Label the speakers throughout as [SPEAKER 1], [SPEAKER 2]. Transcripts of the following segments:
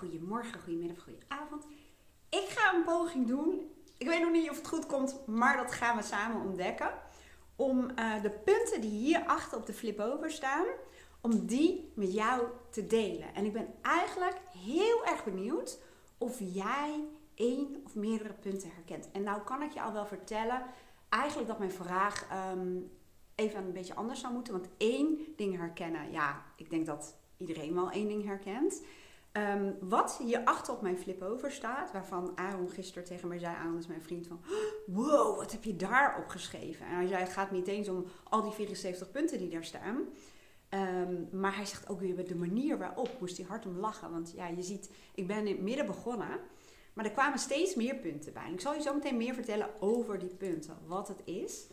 [SPEAKER 1] goedemorgen, goedemiddag, goedenavond. Ik ga een poging doen. Ik weet nog niet of het goed komt, maar dat gaan we samen ontdekken. Om eh, de punten die hier achter op de flip over staan, om die met jou te delen. En ik ben eigenlijk heel erg benieuwd of jij één of meerdere punten herkent. En nou kan ik je al wel vertellen, eigenlijk dat mijn vraag ehm, even een beetje anders zou moeten. Want één ding herkennen, ja, ik denk dat iedereen wel één ding herkent. Um, wat hier achter op mijn flip over staat, waarvan Aaron gisteren tegen mij zei, Aaron is mijn vriend, van wow, wat heb je daar opgeschreven? En hij zei, het gaat niet eens om al die 74 punten die daar staan. Um, maar hij zegt ook weer de manier waarop, moest hij hard om lachen. Want ja, je ziet, ik ben in het midden begonnen, maar er kwamen steeds meer punten bij. En ik zal je zo meteen meer vertellen over die punten, wat het is.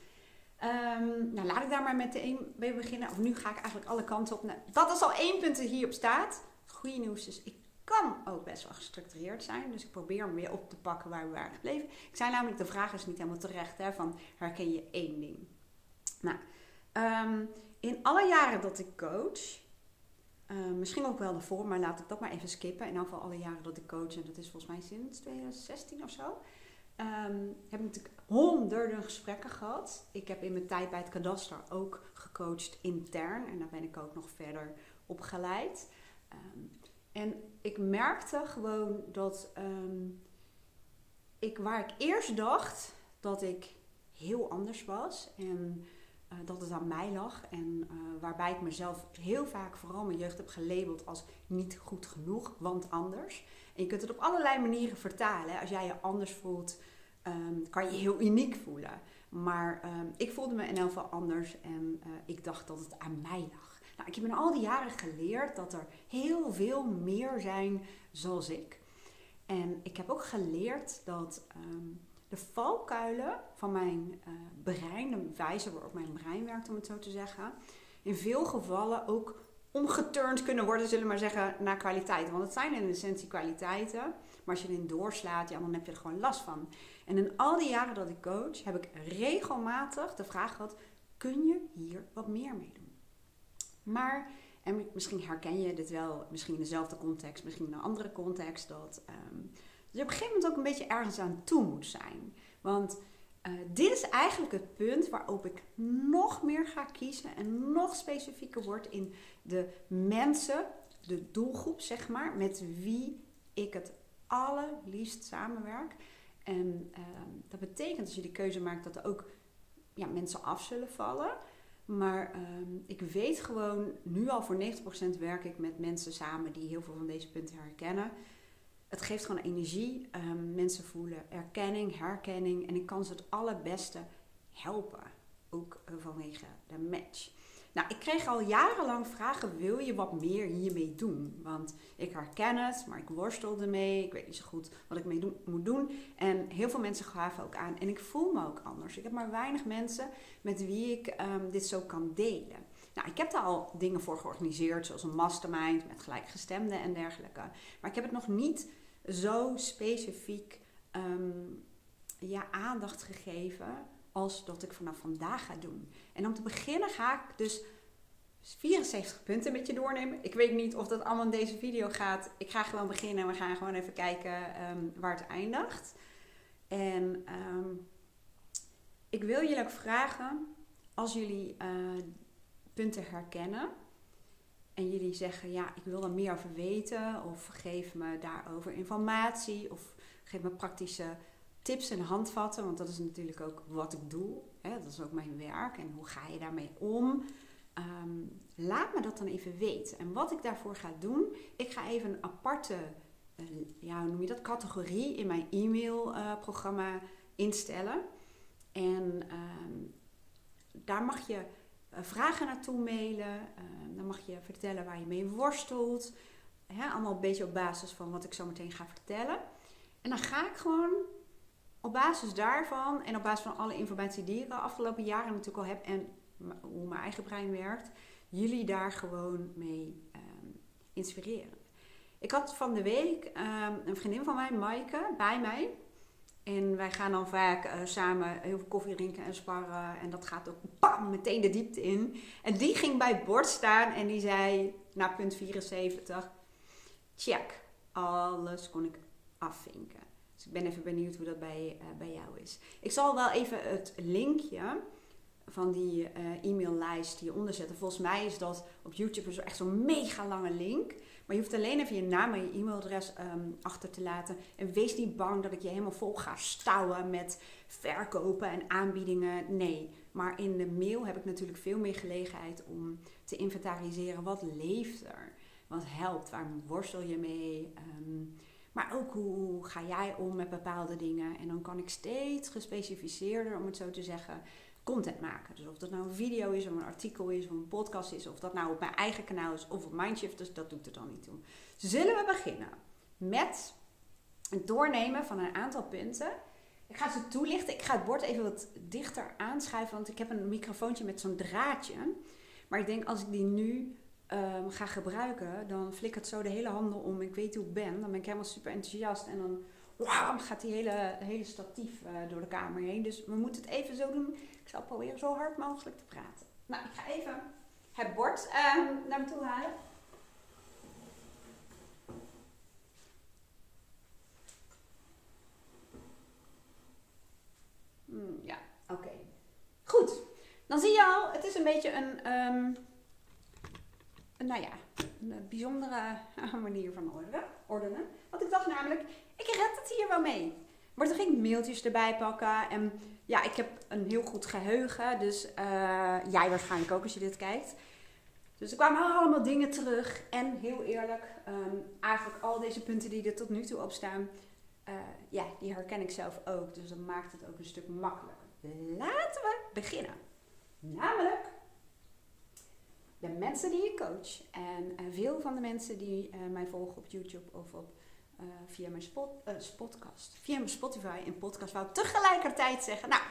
[SPEAKER 1] Um, nou, laat ik daar maar meteen mee beginnen. Of nu ga ik eigenlijk alle kanten op. Nou, dat is al één punt die hierop staat. Goede nieuws is, ik kan ook best wel gestructureerd zijn. Dus ik probeer hem weer op te pakken waar we waren gebleven. Ik zei namelijk, de vraag is niet helemaal terecht. Hè, van herken je één ding? Nou, um, in alle jaren dat ik coach, uh, misschien ook wel ervoor, maar laat ik dat maar even skippen. In ieder geval alle jaren dat ik coach, en dat is volgens mij sinds 2016 of zo. Um, heb ik natuurlijk honderden gesprekken gehad. Ik heb in mijn tijd bij het kadaster ook gecoacht intern. En daar ben ik ook nog verder opgeleid. Um, en ik merkte gewoon dat um, ik waar ik eerst dacht dat ik heel anders was. En uh, dat het aan mij lag. En uh, waarbij ik mezelf heel vaak, vooral mijn jeugd, heb gelabeld als niet goed genoeg, want anders. En je kunt het op allerlei manieren vertalen. Als jij je anders voelt, um, kan je heel uniek voelen. Maar ik voelde me in elk geval anders en uh, ik dacht dat het aan mij lag. Nou, ik heb in al die jaren geleerd dat er heel veel meer zijn zoals ik. En ik heb ook geleerd dat um, de valkuilen van mijn uh, brein, de wijze waarop mijn brein werkt, om het zo te zeggen, in veel gevallen ook omgeturnd kunnen worden, zullen we maar zeggen, naar kwaliteiten. Want het zijn in essentie kwaliteiten, maar als je erin doorslaat, ja, dan heb je er gewoon last van. En in al die jaren dat ik coach, heb ik regelmatig de vraag gehad: kun je hier wat meer mee doen? Maar, en misschien herken je dit wel, misschien in dezelfde context, misschien in een andere context, dat um, je op een gegeven moment ook een beetje ergens aan toe moet zijn. Want uh, dit is eigenlijk het punt waarop ik nog meer ga kiezen en nog specifieker word in de mensen, de doelgroep zeg maar, met wie ik het allerliefst samenwerk. En uh, dat betekent als je die keuze maakt dat er ook ja, mensen af zullen vallen. Maar um, ik weet gewoon, nu al voor 90% werk ik met mensen samen die heel veel van deze punten herkennen. Het geeft gewoon energie. Um, mensen voelen erkenning, herkenning. En ik kan ze het allerbeste helpen. Ook uh, vanwege de match. Nou, ik kreeg al jarenlang vragen: wil je wat meer hiermee doen? Want ik herken het, maar ik worstel ermee. Ik weet niet zo goed wat ik mee moet doen. En heel veel mensen gaven ook aan. En ik voel me ook anders. Ik heb maar weinig mensen met wie ik um, dit zo kan delen. Nou, ik heb daar al dingen voor georganiseerd, zoals een mastermind met gelijkgestemden en dergelijke. Maar ik heb het nog niet zo specifiek um, ja, aandacht gegeven als dat ik vanaf vandaag ga doen. En om te beginnen ga ik dus 74 punten met je doornemen. Ik weet niet of dat allemaal in deze video gaat. Ik ga gewoon beginnen en we gaan gewoon even kijken um, waar het eindigt. En um, ik wil jullie ook vragen, als jullie uh, punten herkennen en jullie zeggen, ja, ik wil er meer over weten, of geef me daarover informatie, of geef me praktische tips en handvatten, want dat is natuurlijk ook wat ik doe. Hè? Dat is ook mijn werk en hoe ga je daarmee om? Um, laat me dat dan even weten. En wat ik daarvoor ga doen, ik ga even een aparte, ja, hoe noem je dat, categorie in mijn e-mailprogramma uh, instellen. En um, daar mag je uh, vragen naartoe mailen. dan mag je vertellen waar je mee worstelt. Hè, allemaal een beetje op basis van wat ik zo meteen ga vertellen. En dan ga ik gewoon op basis daarvan en op basis van alle informatie die ik de afgelopen jaren natuurlijk al heb en hoe mijn eigen brein werkt, jullie daar gewoon mee um, inspireren. Ik had van de week um, een vriendin van mij, Maaike, bij mij. En wij gaan dan vaak uh, samen heel veel koffie drinken en sparren. En dat gaat ook bam, meteen de diepte in. En die ging bij het bord staan en die zei, na punt 74, check alles kon ik afvinken. Dus ik ben even benieuwd hoe dat bij, uh, bij jou is. Ik zal wel even het linkje van die uh, e-maillijst hieronder zetten. Volgens mij is dat op YouTube echt zo'n mega lange link. Maar je hoeft alleen even je naam en je e-mailadres um, achter te laten. En wees niet bang dat ik je helemaal vol ga stouwen met verkopen en aanbiedingen. Nee, maar in de mail heb ik natuurlijk veel meer gelegenheid om te inventariseren. Wat leeft er? Wat helpt? Waar worstel je mee? Um, maar ook hoe ga jij om met bepaalde dingen? En dan kan ik steeds gespecificeerder, om het zo te zeggen, content maken. Dus of dat nou een video is, of een artikel is, of een podcast is, of dat nou op mijn eigen kanaal is of op Mindshift, dus dat doet er dan niet toe. Zullen we beginnen met het doornemen van een aantal punten. Ik ga ze toelichten. Ik ga het bord even wat dichter aanschuiven, want ik heb een microfoontje met zo'n draadje. Maar ik denk als ik die nu um, ga gebruiken, dan flikkert zo de hele handen om. Ik weet hoe ik ben. Dan ben ik helemaal super enthousiast en dan gaat die hele, hele statief uh, door de kamer heen. Dus we moeten het even zo doen. Ik zal proberen zo hard mogelijk te praten. Nou, ik ga even het bord uh, naar me toe halen. Hmm, ja, oké. Goed. Dan zie je al, het is een beetje een, een nou ja, een bijzondere manier van ordenen. Want ik dacht namelijk, ik red het hier wel mee. Maar toen ging ik mailtjes erbij pakken. En ja, ik heb een heel goed geheugen. Dus uh, jij waarschijnlijk ook als je dit kijkt. Dus er kwamen allemaal dingen terug. En heel eerlijk, um, eigenlijk al deze punten die er tot nu toe op staan, ja, die herken ik zelf ook. Dus dat maakt het ook een stuk makkelijker. Laten we beginnen. Namelijk de mensen die ik coach. En veel van de mensen die mij volgen op YouTube of op uh, via mijn spot, uh, podcast, via mijn Spotify en podcast wou tegelijkertijd zeggen. Nou,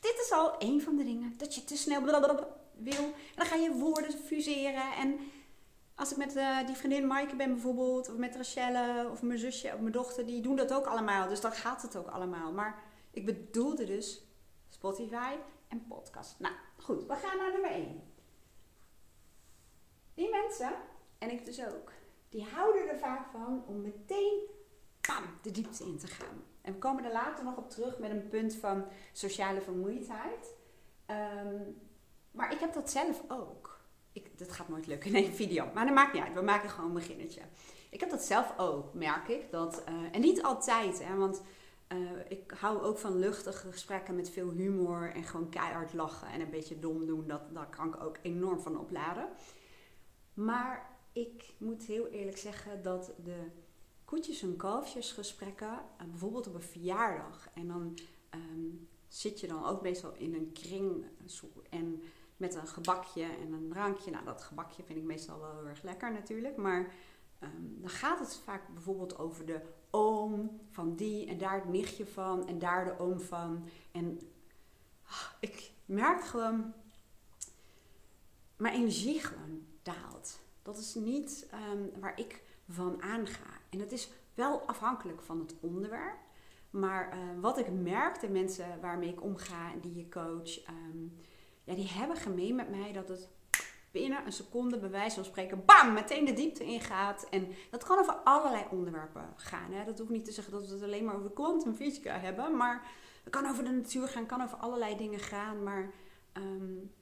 [SPEAKER 1] dit is al een van de dingen dat je te snel wil. En dan ga je woorden fuseren. En als ik met die vriendin Maaike ben bijvoorbeeld, of met Rachelle, of mijn zusje, of mijn dochter, die doen dat ook allemaal. Dus dan gaat het ook allemaal. Maar ik bedoelde dus Spotify en podcast. Nou, goed, we gaan naar nummer 1. Die mensen, en ik dus ook, die houden er vaak van om meteen de diepte in te gaan. En we komen er later nog op terug met een punt van sociale vermoeidheid. Um, maar ik heb dat zelf ook. Ik, dat gaat nooit lukken in één video. Maar dat maakt niet uit. We maken gewoon een beginnetje. Ik heb dat zelf ook, merk ik. Dat, uh, en niet altijd, hè, want uh, ik hou ook van luchtige gesprekken met veel humor en gewoon keihard lachen en een beetje dom doen. Dat, daar kan ik ook enorm van opladen. Maar ik moet heel eerlijk zeggen dat de koetjes- en kalfjesgesprekken, uh, bijvoorbeeld op een verjaardag, en dan um, zit je dan ook meestal in een kring en met een gebakje en een drankje. Nou, dat gebakje vind ik meestal wel heel erg lekker natuurlijk, maar um, dan gaat het vaak bijvoorbeeld over de oom van die en daar het nichtje van en daar de oom van. En oh, ik merk gewoon, mijn energie gewoon Dat is niet um, waar ik van aanga. En dat is wel afhankelijk van het onderwerp. Maar uh, wat ik merk, de mensen waarmee ik omga die je coach, um, ja, die hebben gemeen met mij dat het binnen een seconde, bij wijze van spreken, bam, meteen de diepte ingaat. En dat kan over allerlei onderwerpen gaan. Hè. Dat hoeft niet te zeggen dat we het alleen maar over kwantumfysica hebben, maar het kan over de natuur gaan, kan over allerlei dingen gaan. Maar um,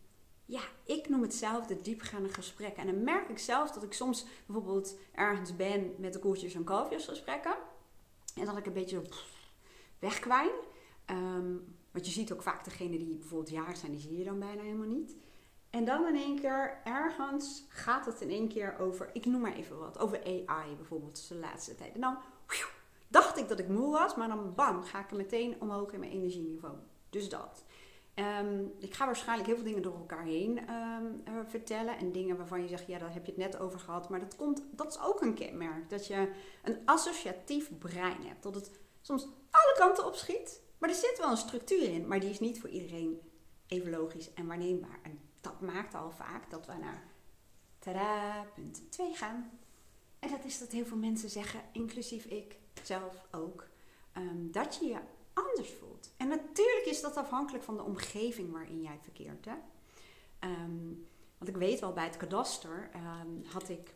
[SPEAKER 1] ja, ik noem het zelf de diepgaande gesprekken. En dan merk ik zelf dat ik soms bijvoorbeeld ergens ben met de koeltjes en kalfjes gesprekken. En dat ik een beetje wegkwijn. Um, want je ziet ook vaak degene die bijvoorbeeld jarig zijn, die zie je dan bijna helemaal niet. En dan in één keer, ergens gaat het in één keer over, ik noem maar even wat, over AI bijvoorbeeld de laatste tijd. En dan dacht ik dat ik moe was, maar dan bam, ga ik er meteen omhoog in mijn energieniveau. Dus dat. Um, ik ga waarschijnlijk heel veel dingen door elkaar heen um, vertellen. En dingen waarvan je zegt, ja, daar heb je het net over gehad. Maar dat, komt, dat is ook een kenmerk. Dat je een associatief brein hebt. Dat het soms alle kanten opschiet. Maar er zit wel een structuur in. Maar die is niet voor iedereen even logisch en waarneembaar. En dat maakt al vaak dat we naar tada, punt 2 gaan. En dat is dat heel veel mensen zeggen, inclusief ik zelf ook, um, dat je je anders voelt. En natuurlijk is dat afhankelijk van de omgeving waarin jij verkeert. Hè? Um, want ik weet wel, bij het kadaster um, had ik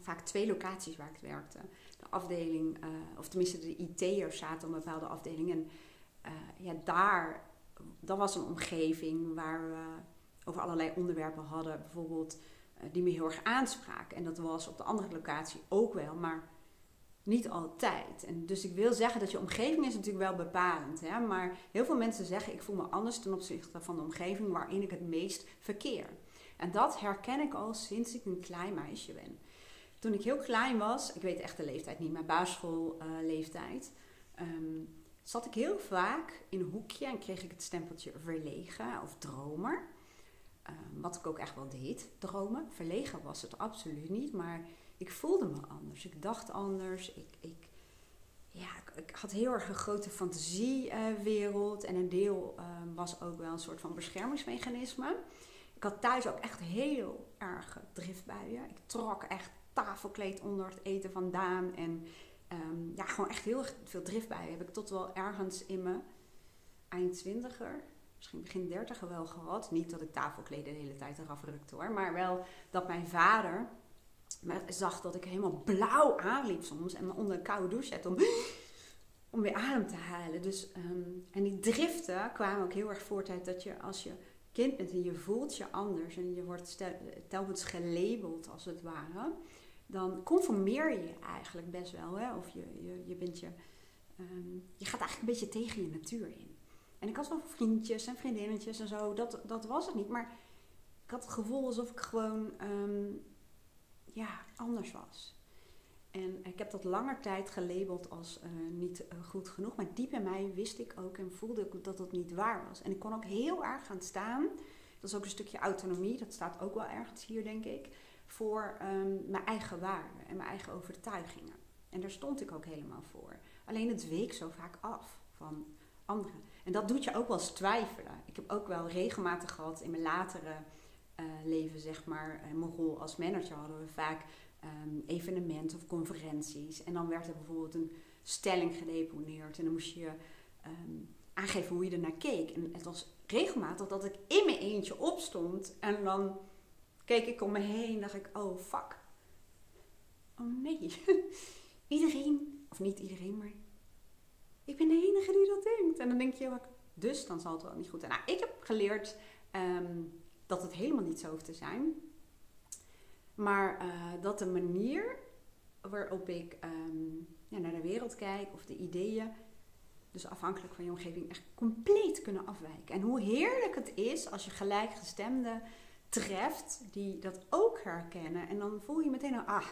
[SPEAKER 1] vaak twee locaties waar ik werkte. De afdeling, of tenminste de IT'ers zaten op een bepaalde afdeling. En ja, daar, dat was een omgeving waar we over allerlei onderwerpen hadden. Bijvoorbeeld die me heel erg aanspraken. En dat was op de andere locatie ook wel, maar niet altijd. En dus ik wil zeggen dat je omgeving is natuurlijk wel bepalend. Hè? Maar heel veel mensen zeggen ik voel me anders ten opzichte van de omgeving waarin ik het meest verkeer. En dat herken ik al sinds ik een klein meisje ben. Toen ik heel klein was, ik weet echt de leeftijd niet, maar basisschoolleeftijd, um, zat ik heel vaak in een hoekje en kreeg ik het stempeltje verlegen of dromer. Um, wat ik ook echt wel deed, dromen. Verlegen was het absoluut niet, maar ik voelde me anders. Ik dacht anders. Ik, ik, ja, ik, had heel erg een grote fantasiewereld. en een deel ehm, was ook wel een soort van beschermingsmechanisme. Ik had thuis ook echt heel erg driftbuien. Ik trok echt tafelkleed onder het eten vandaan. En um, ja, gewoon echt heel veel driftbuien heb ik tot wel ergens in mijn eind twintiger, misschien begin dertiger wel gehad. Niet dat ik tafelkleden de hele tijd eraf rukte hoor. Maar wel dat mijn vader maar zag dat ik helemaal blauw aanliep soms en onder een koude douche zette om, om weer adem te halen. Dus, ehm, en die driften kwamen ook heel erg voort uit dat je als je kind bent en je voelt je anders en je wordt telkens gelabeld als het ware, dan conformeer je eigenlijk best wel. Hè? Of je, je, je, bent je, ehm, je gaat eigenlijk een beetje tegen je natuur in. En ik had wel vriendjes en vriendinnetjes en zo, dat, dat was het niet. Maar ik had het gevoel alsof ik gewoon ehm, anders was. En ik heb dat langer tijd gelabeld als uh, niet eh, goed genoeg. Maar diep in mij wist ik ook en voelde ik dat dat niet waar was. En ik kon ook heel erg gaan staan. Dat is ook een stukje autonomie. Dat staat ook wel ergens hier, denk ik. Voor um, mijn eigen waarden en mijn eigen overtuigingen. En daar stond ik ook helemaal voor. Alleen het week zo vaak af van anderen. En dat doet je ook wel eens twijfelen. Ik heb ook wel regelmatig gehad in mijn latere uh, leven, zeg maar, mijn rol als manager hadden we vaak um, evenementen of conferenties. En dan werd er bijvoorbeeld een stelling gedeponeerd en dan moest je um, aangeven hoe je er naar keek. En het was regelmatig dat ik in mijn eentje opstond en dan keek ik om me heen en dacht ik, oh fuck. Oh nee. iedereen, of niet iedereen, maar ik ben de enige die dat denkt. En dan denk je, dus dan zal het wel niet goed zijn. Nou, ik heb geleerd um, dat het helemaal niet zo hoeft te zijn. Maar uh, dat de manier waarop ik ja, naar de wereld kijk of de ideeën, dus afhankelijk van je omgeving, echt compleet kunnen afwijken. En hoe heerlijk het is als je gelijkgestemden treft die dat ook herkennen. En dan voel je meteen, ah,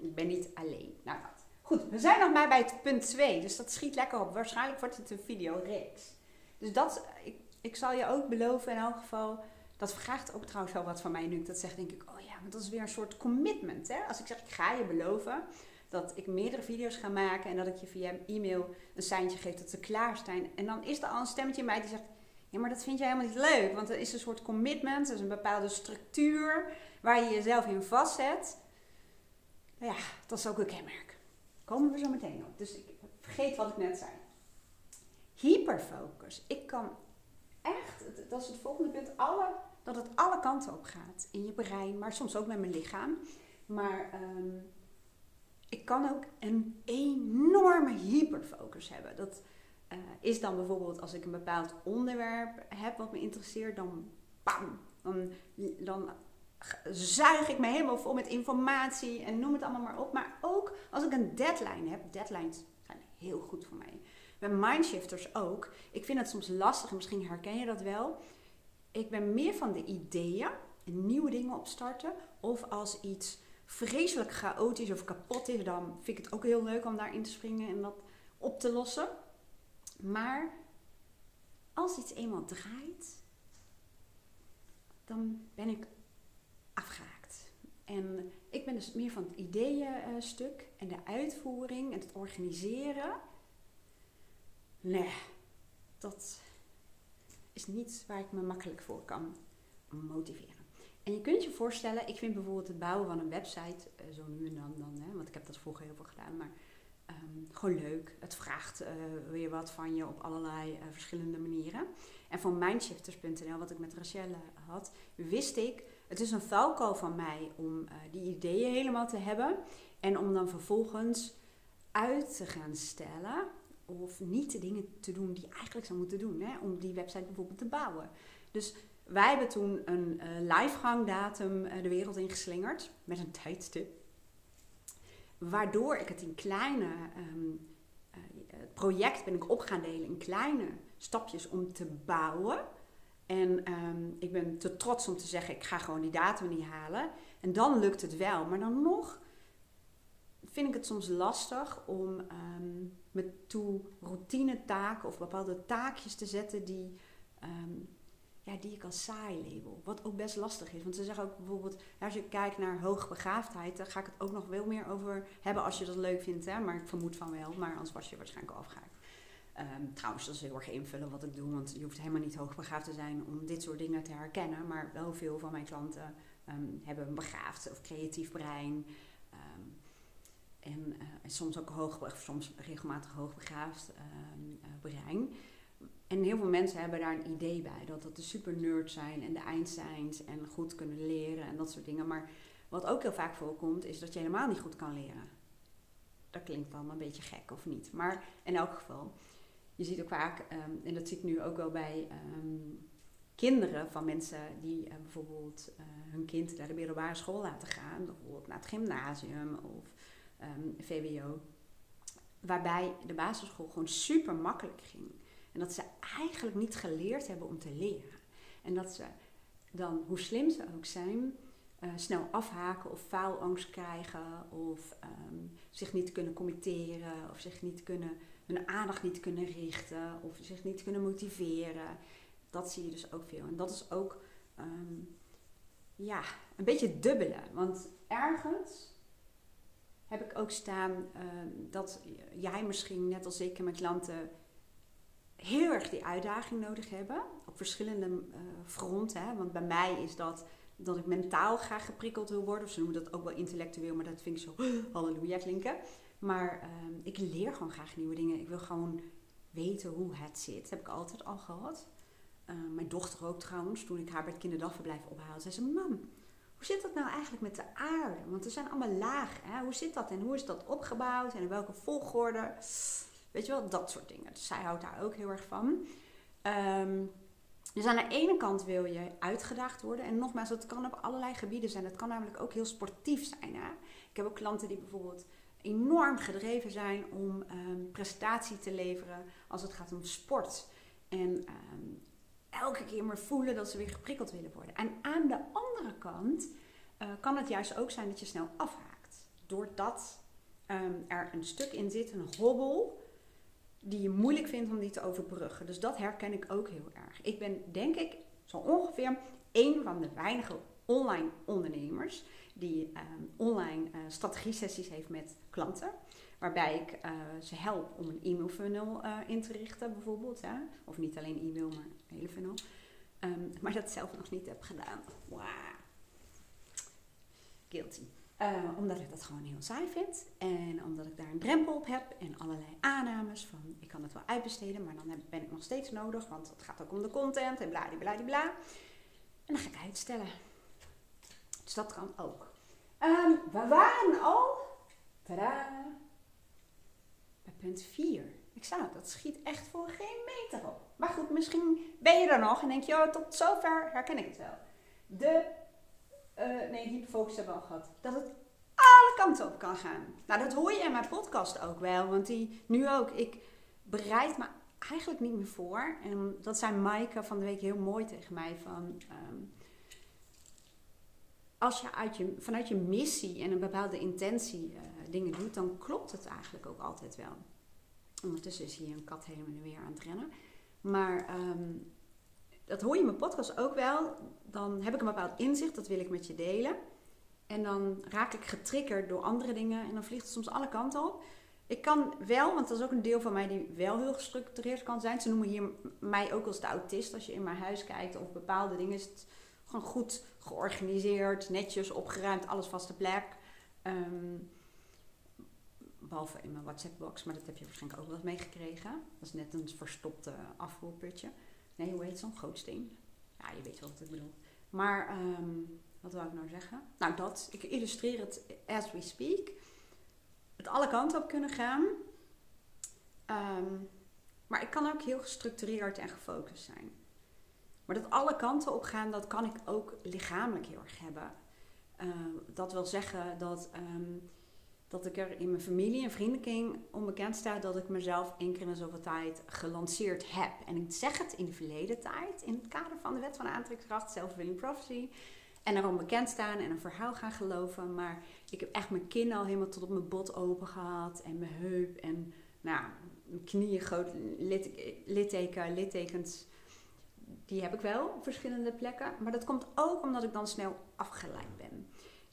[SPEAKER 1] ik ben niet alleen. Nou, dat. Goed, we zijn nog maar bij het punt 2, dus dat schiet lekker op. Waarschijnlijk wordt het een videoreeks. Dus dat, ik ik zal je ook beloven in elk geval. Dat vraagt ook trouwens wel wat van mij nu dat zeg. Denk ik, oh ja, maar dat is weer een soort commitment. Hè? Als ik zeg, ik ga je beloven dat ik meerdere video's ga maken. En dat ik je via e-mail een seintje geef dat ze klaar zijn. En dan is er al een stemmetje in mij die zegt, ja, maar dat vind jij helemaal niet leuk. Want er is een soort commitment. Er is een bepaalde structuur waar je jezelf in vastzet. Nou ja, dat is ook een kenmerk. Komen we zo meteen op. Dus ik vergeet wat ik net zei. Hyperfocus. Ik kan echt, dat is het volgende punt, alle, dat het alle kanten op gaat. In je brein, maar soms ook met mijn lichaam. Maar ehm, ik kan ook een enorme hyperfocus hebben. Dat uh, is dan bijvoorbeeld als ik een bepaald onderwerp heb wat me interesseert, dan bam, dan, dan zuig ik me helemaal vol met informatie en noem het allemaal maar op. Maar ook als ik een deadline heb, deadlines zijn heel goed voor mij. Bij mindshifters ook. Ik vind het soms lastig, misschien herken je dat wel. Ik ben meer van de ideeën nieuwe dingen opstarten. Of als iets vreselijk chaotisch of kapot is, dan vind ik het ook heel leuk om daarin te springen en dat op te lossen. Maar als iets eenmaal draait, dan ben ik afgehaakt. En ik ben dus meer van het ideeënstuk en de uitvoering en het organiseren. Nee, dat is niet waar ik me makkelijk voor kan motiveren. En je kunt je voorstellen, ik vind bijvoorbeeld het bouwen van een website, eh, zo nu en dan, dan hè, want ik heb dat vroeger heel veel gedaan, maar um, gewoon leuk. Het vraagt uh, weer wat van je op allerlei uh, verschillende manieren. En van mindshifters.nl, wat ik met Rachelle had, wist ik, het is een valko van mij om eh, die ideeën helemaal te hebben. En om dan vervolgens uit te gaan stellen. Of niet de dingen te doen die je eigenlijk zou moeten doen. Hè? Om die website bijvoorbeeld te bouwen. Dus wij hebben toen een uh, livegangdatum uh, de wereld ingeslingerd. Met een tijdstip. Waardoor ik het in kleine... Um, het project ben ik op gaan delen in kleine stapjes om te bouwen. En um, ik ben te trots om te zeggen, ik ga gewoon die datum niet halen. En dan lukt het wel. Maar dan nog vind ik het soms lastig om um, me toe routine taken of bepaalde taakjes te zetten die, um, ja, die ik als saai label. Wat ook best lastig is. Want ze zeggen ook bijvoorbeeld, als je kijkt naar hoogbegaafdheid, daar ga ik het ook nog veel meer over hebben als je dat leuk vindt. Hè? Maar ik vermoed van wel, maar anders was je waarschijnlijk al afgehaakt. Um, trouwens, dat is heel erg invullen wat ik doe, want je hoeft helemaal niet hoogbegaafd te zijn om dit soort dingen te herkennen. Maar wel veel van mijn klanten hebben een begaafd of creatief brein. En, en, soms ook hoog, soms regelmatig hoogbegaafd uh, brein. En heel veel mensen hebben daar een idee bij, dat dat de super nerd zijn en de Einsteins en goed kunnen leren en dat soort dingen. Maar wat ook heel vaak voorkomt, is dat je helemaal niet goed kan leren. Dat klinkt dan een beetje gek of niet. Maar in elk geval, je ziet ook vaak, um, en dat zie ik nu ook wel bij um, kinderen van mensen die uh, bijvoorbeeld hun kind naar de middelbare school laten gaan, bijvoorbeeld naar het gymnasium of um, VWO, waarbij de basisschool gewoon super makkelijk ging. En dat ze eigenlijk niet geleerd hebben om te leren. En dat ze dan, hoe slim ze ook zijn, uh, snel afhaken of faalangst krijgen of zich niet kunnen committeren of zich niet kunnen hun aandacht niet kunnen richten of zich niet kunnen motiveren. Dat zie je dus ook veel. En dat is ook um, ja, een beetje dubbele. Want ergens heb ik ook staan um, dat jij misschien, net als ik en mijn klanten, heel erg die uitdaging nodig hebben. Op verschillende uh, fronten. Hè? Want bij mij is dat dat ik mentaal graag geprikkeld wil worden. Of ze noemen dat ook wel intellectueel, maar dat vind ik zo halleluja klinken. Maar uh, ik leer gewoon graag nieuwe dingen. Ik wil gewoon weten hoe het zit. Dat heb ik altijd al gehad. Uh, mijn dochter ook trouwens, toen ik haar bij het kinderdagverblijf ophaalde, zei ze: Mam, hoe zit dat nou eigenlijk met de aarde? Want er zijn allemaal lagen. Hè? Hoe zit dat en hoe is dat opgebouwd en in welke volgorde? Weet je wel, dat soort dingen. Dus zij houdt daar ook heel erg van. Um, dus aan de ene kant wil je uitgedaagd worden. En nogmaals, dat kan op allerlei gebieden zijn. Dat kan namelijk ook heel sportief zijn. Hè? Ik heb ook klanten die bijvoorbeeld enorm gedreven zijn om um, prestatie te leveren als het gaat om sport. En um, elke keer maar voelen dat ze weer geprikkeld willen worden. En aan de andere kant uh, kan het juist ook zijn dat je snel afhaakt. Doordat um, er een stuk in zit, een hobbel, die je moeilijk vindt om die te overbruggen. Dus dat herken ik ook heel erg. Ik ben denk ik zo ongeveer een van de weinige online ondernemers die um, online uh, strategie-sessies heeft met klanten. Waarbij ik uh, ze help om een e-mail funnel uh, in te richten, bijvoorbeeld. Hè? Of niet alleen e-mail, maar hele funnel. Um, maar dat zelf nog niet heb gedaan. Wow. Guilty. omdat ik dat gewoon heel saai vind. En omdat ik daar een drempel op heb. En allerlei aannames van ik kan het wel uitbesteden. Maar dan ben ik nog steeds nodig. Want het gaat ook om de content en bladibladibla. En dan ga ik uitstellen. Dus dat kan ook. Um, we waren al, tada, bij punt 4. Ik zou dat schiet echt voor geen meter op. Maar goed, misschien ben je er nog en denk je, oh, tot zover herken ik het wel. De, uh, nee, hyperfocus hebben we al gehad. Dat het alle kanten op kan gaan. Nou, dat hoor je in mijn podcast ook wel. Want die, nu ook, ik bereid me eigenlijk niet meer voor. En dat zei Maaike van de week heel mooi tegen mij. Van, um, als je, uit je vanuit je missie en een bepaalde intentie uh, dingen doet, dan klopt het eigenlijk ook altijd wel. Ondertussen is hier een kat helemaal weer aan het rennen. Maar um, dat hoor je in mijn podcast ook wel. Dan heb ik een bepaald inzicht, dat wil ik met je delen. En dan raak ik getriggerd door andere dingen en dan vliegt het soms alle kanten op. Ik kan wel, want dat is ook een deel van mij die wel heel gestructureerd kan zijn. Ze noemen hier mij ook als de autist. Als je in mijn huis kijkt of bepaalde dingen, is het gewoon goed georganiseerd, netjes opgeruimd, alles vaste plek. Um, behalve in mijn WhatsApp-box, maar dat heb je waarschijnlijk ook wel meegekregen. Dat is net een verstopte afvoerputje. Nee, hoe heet zo'n gootsteen? Ja, je weet wel wat ik bedoel. Maar um, wat wil ik nou zeggen? Nou, dat. Ik illustreer het as we speak. Het alle kanten op kunnen gaan. Ehm, maar ik kan ook heel gestructureerd en gefocust zijn. Maar dat alle kanten op gaan, dat kan ik ook lichamelijk heel erg hebben. Ehm, dat wil zeggen dat, ehm, dat ik er in mijn familie en vriendenkring onbekend sta dat ik mezelf één keer in zoveel tijd gelanceerd heb. En ik zeg het in de verleden tijd, in het kader van de wet van aantrekkingskracht, self-fulfilling prophecy. En erom bekend staan en een verhaal gaan geloven. Maar ik heb echt mijn kin al helemaal tot op mijn bot open gehad. En mijn heup en nou, knieën groot litteken, littekens. Die heb ik wel op verschillende plekken. Maar dat komt ook omdat ik dan snel afgeleid ben.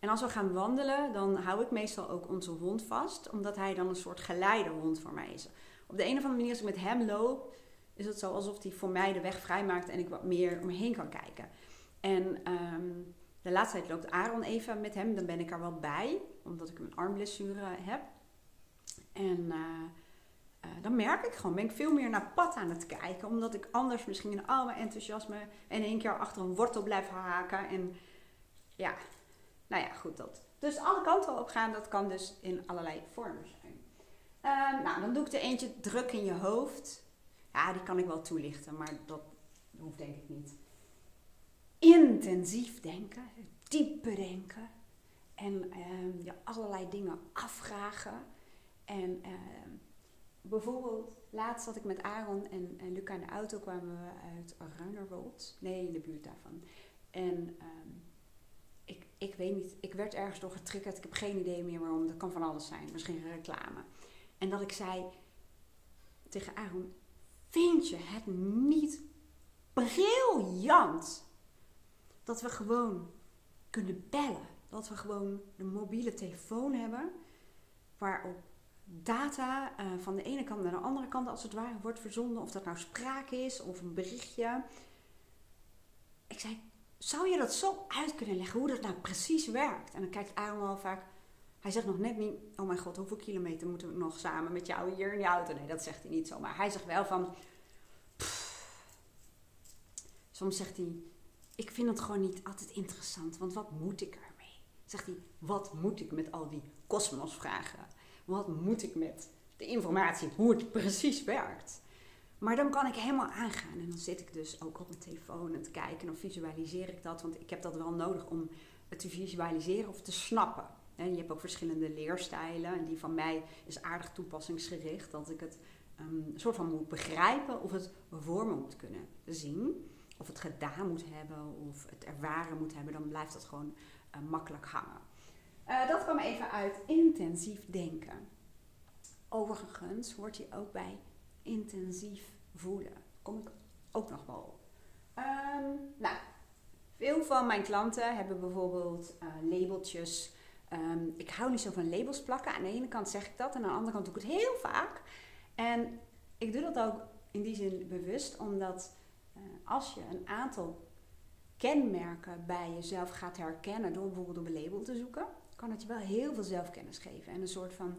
[SPEAKER 1] En als we gaan wandelen, dan hou ik meestal ook onze hond vast. Omdat hij dan een soort geleidehond voor mij is. Op de een of andere manier, als ik met hem loop, is het zo alsof hij voor mij de weg vrijmaakt en ik wat meer om me heen kan kijken. En ehm, de laatste tijd loopt Aaron even met hem, dan ben ik er wel bij, omdat ik een armblessure heb. En eh, eh, dan merk ik gewoon, ben ik veel meer naar pad aan het kijken, omdat ik anders misschien in al mijn enthousiasme in één keer achter een wortel blijf haken. En ja, nou ja, goed dat. Dus alle kanten op gaan, dat kan dus in allerlei vormen zijn. Uh, nou, dan doe ik er eentje druk in je hoofd. Ja, die kan ik wel toelichten, maar dat hoeft denk ik niet intensief denken, diepe denken. En uh, je allerlei dingen afvragen. En uh, bijvoorbeeld, laatst zat ik met Aaron en, Luca in de auto, kwamen we uit Ruinerwold. Nee, in de buurt daarvan. En ehm, ik, ik weet niet, ik werd ergens door getriggerd. Ik heb geen idee meer waarom. Dat kan van alles zijn. Misschien reclame. En dat ik zei tegen Aaron, vind je het niet briljant dat we gewoon kunnen bellen. Dat we gewoon een mobiele telefoon hebben waarop data uh, van de ene kant naar de andere kant als het ware wordt verzonden. Of dat nou spraak is of een berichtje. Ik zei, zou je dat zo uit kunnen leggen hoe dat nou precies werkt? En dan kijkt Aaron al vaak, hij zegt nog net niet, oh mijn god, hoeveel kilometer moeten we nog samen met jou hier in die auto? Nee, dat zegt hij niet zo. Maar hij zegt wel van, soms zegt hij, ik vind het gewoon niet altijd interessant, want wat moet ik ermee? Zegt hij, wat moet ik met al die kosmosvragen? Wat moet ik met de informatie, hoe het precies werkt? Maar dan kan ik helemaal aangaan en dan zit ik dus ook op mijn telefoon en te kijken of visualiseer ik dat, want ik heb dat wel nodig om het te visualiseren of te snappen. En je hebt ook verschillende leerstijlen en die van mij is aardig toepassingsgericht, dat ik het um, soort van moet begrijpen of het voor me moet kunnen zien of het gedaan moet hebben of het ervaren moet hebben, dan blijft dat gewoon uh, makkelijk hangen. Uh, dat kwam even uit intensief denken. Overigens hoort je ook bij intensief voelen. Kom ik ook nog wel op. Um, nou, veel van mijn klanten hebben bijvoorbeeld uh, labeltjes. Um, ik hou niet zo van labels plakken. Aan de ene kant zeg ik dat en aan de andere kant doe ik het heel vaak. En ik doe dat ook in die zin bewust, omdat uh, als je een aantal kenmerken bij jezelf gaat herkennen door bijvoorbeeld op een label te zoeken, kan het je wel heel veel zelfkennis geven en een soort van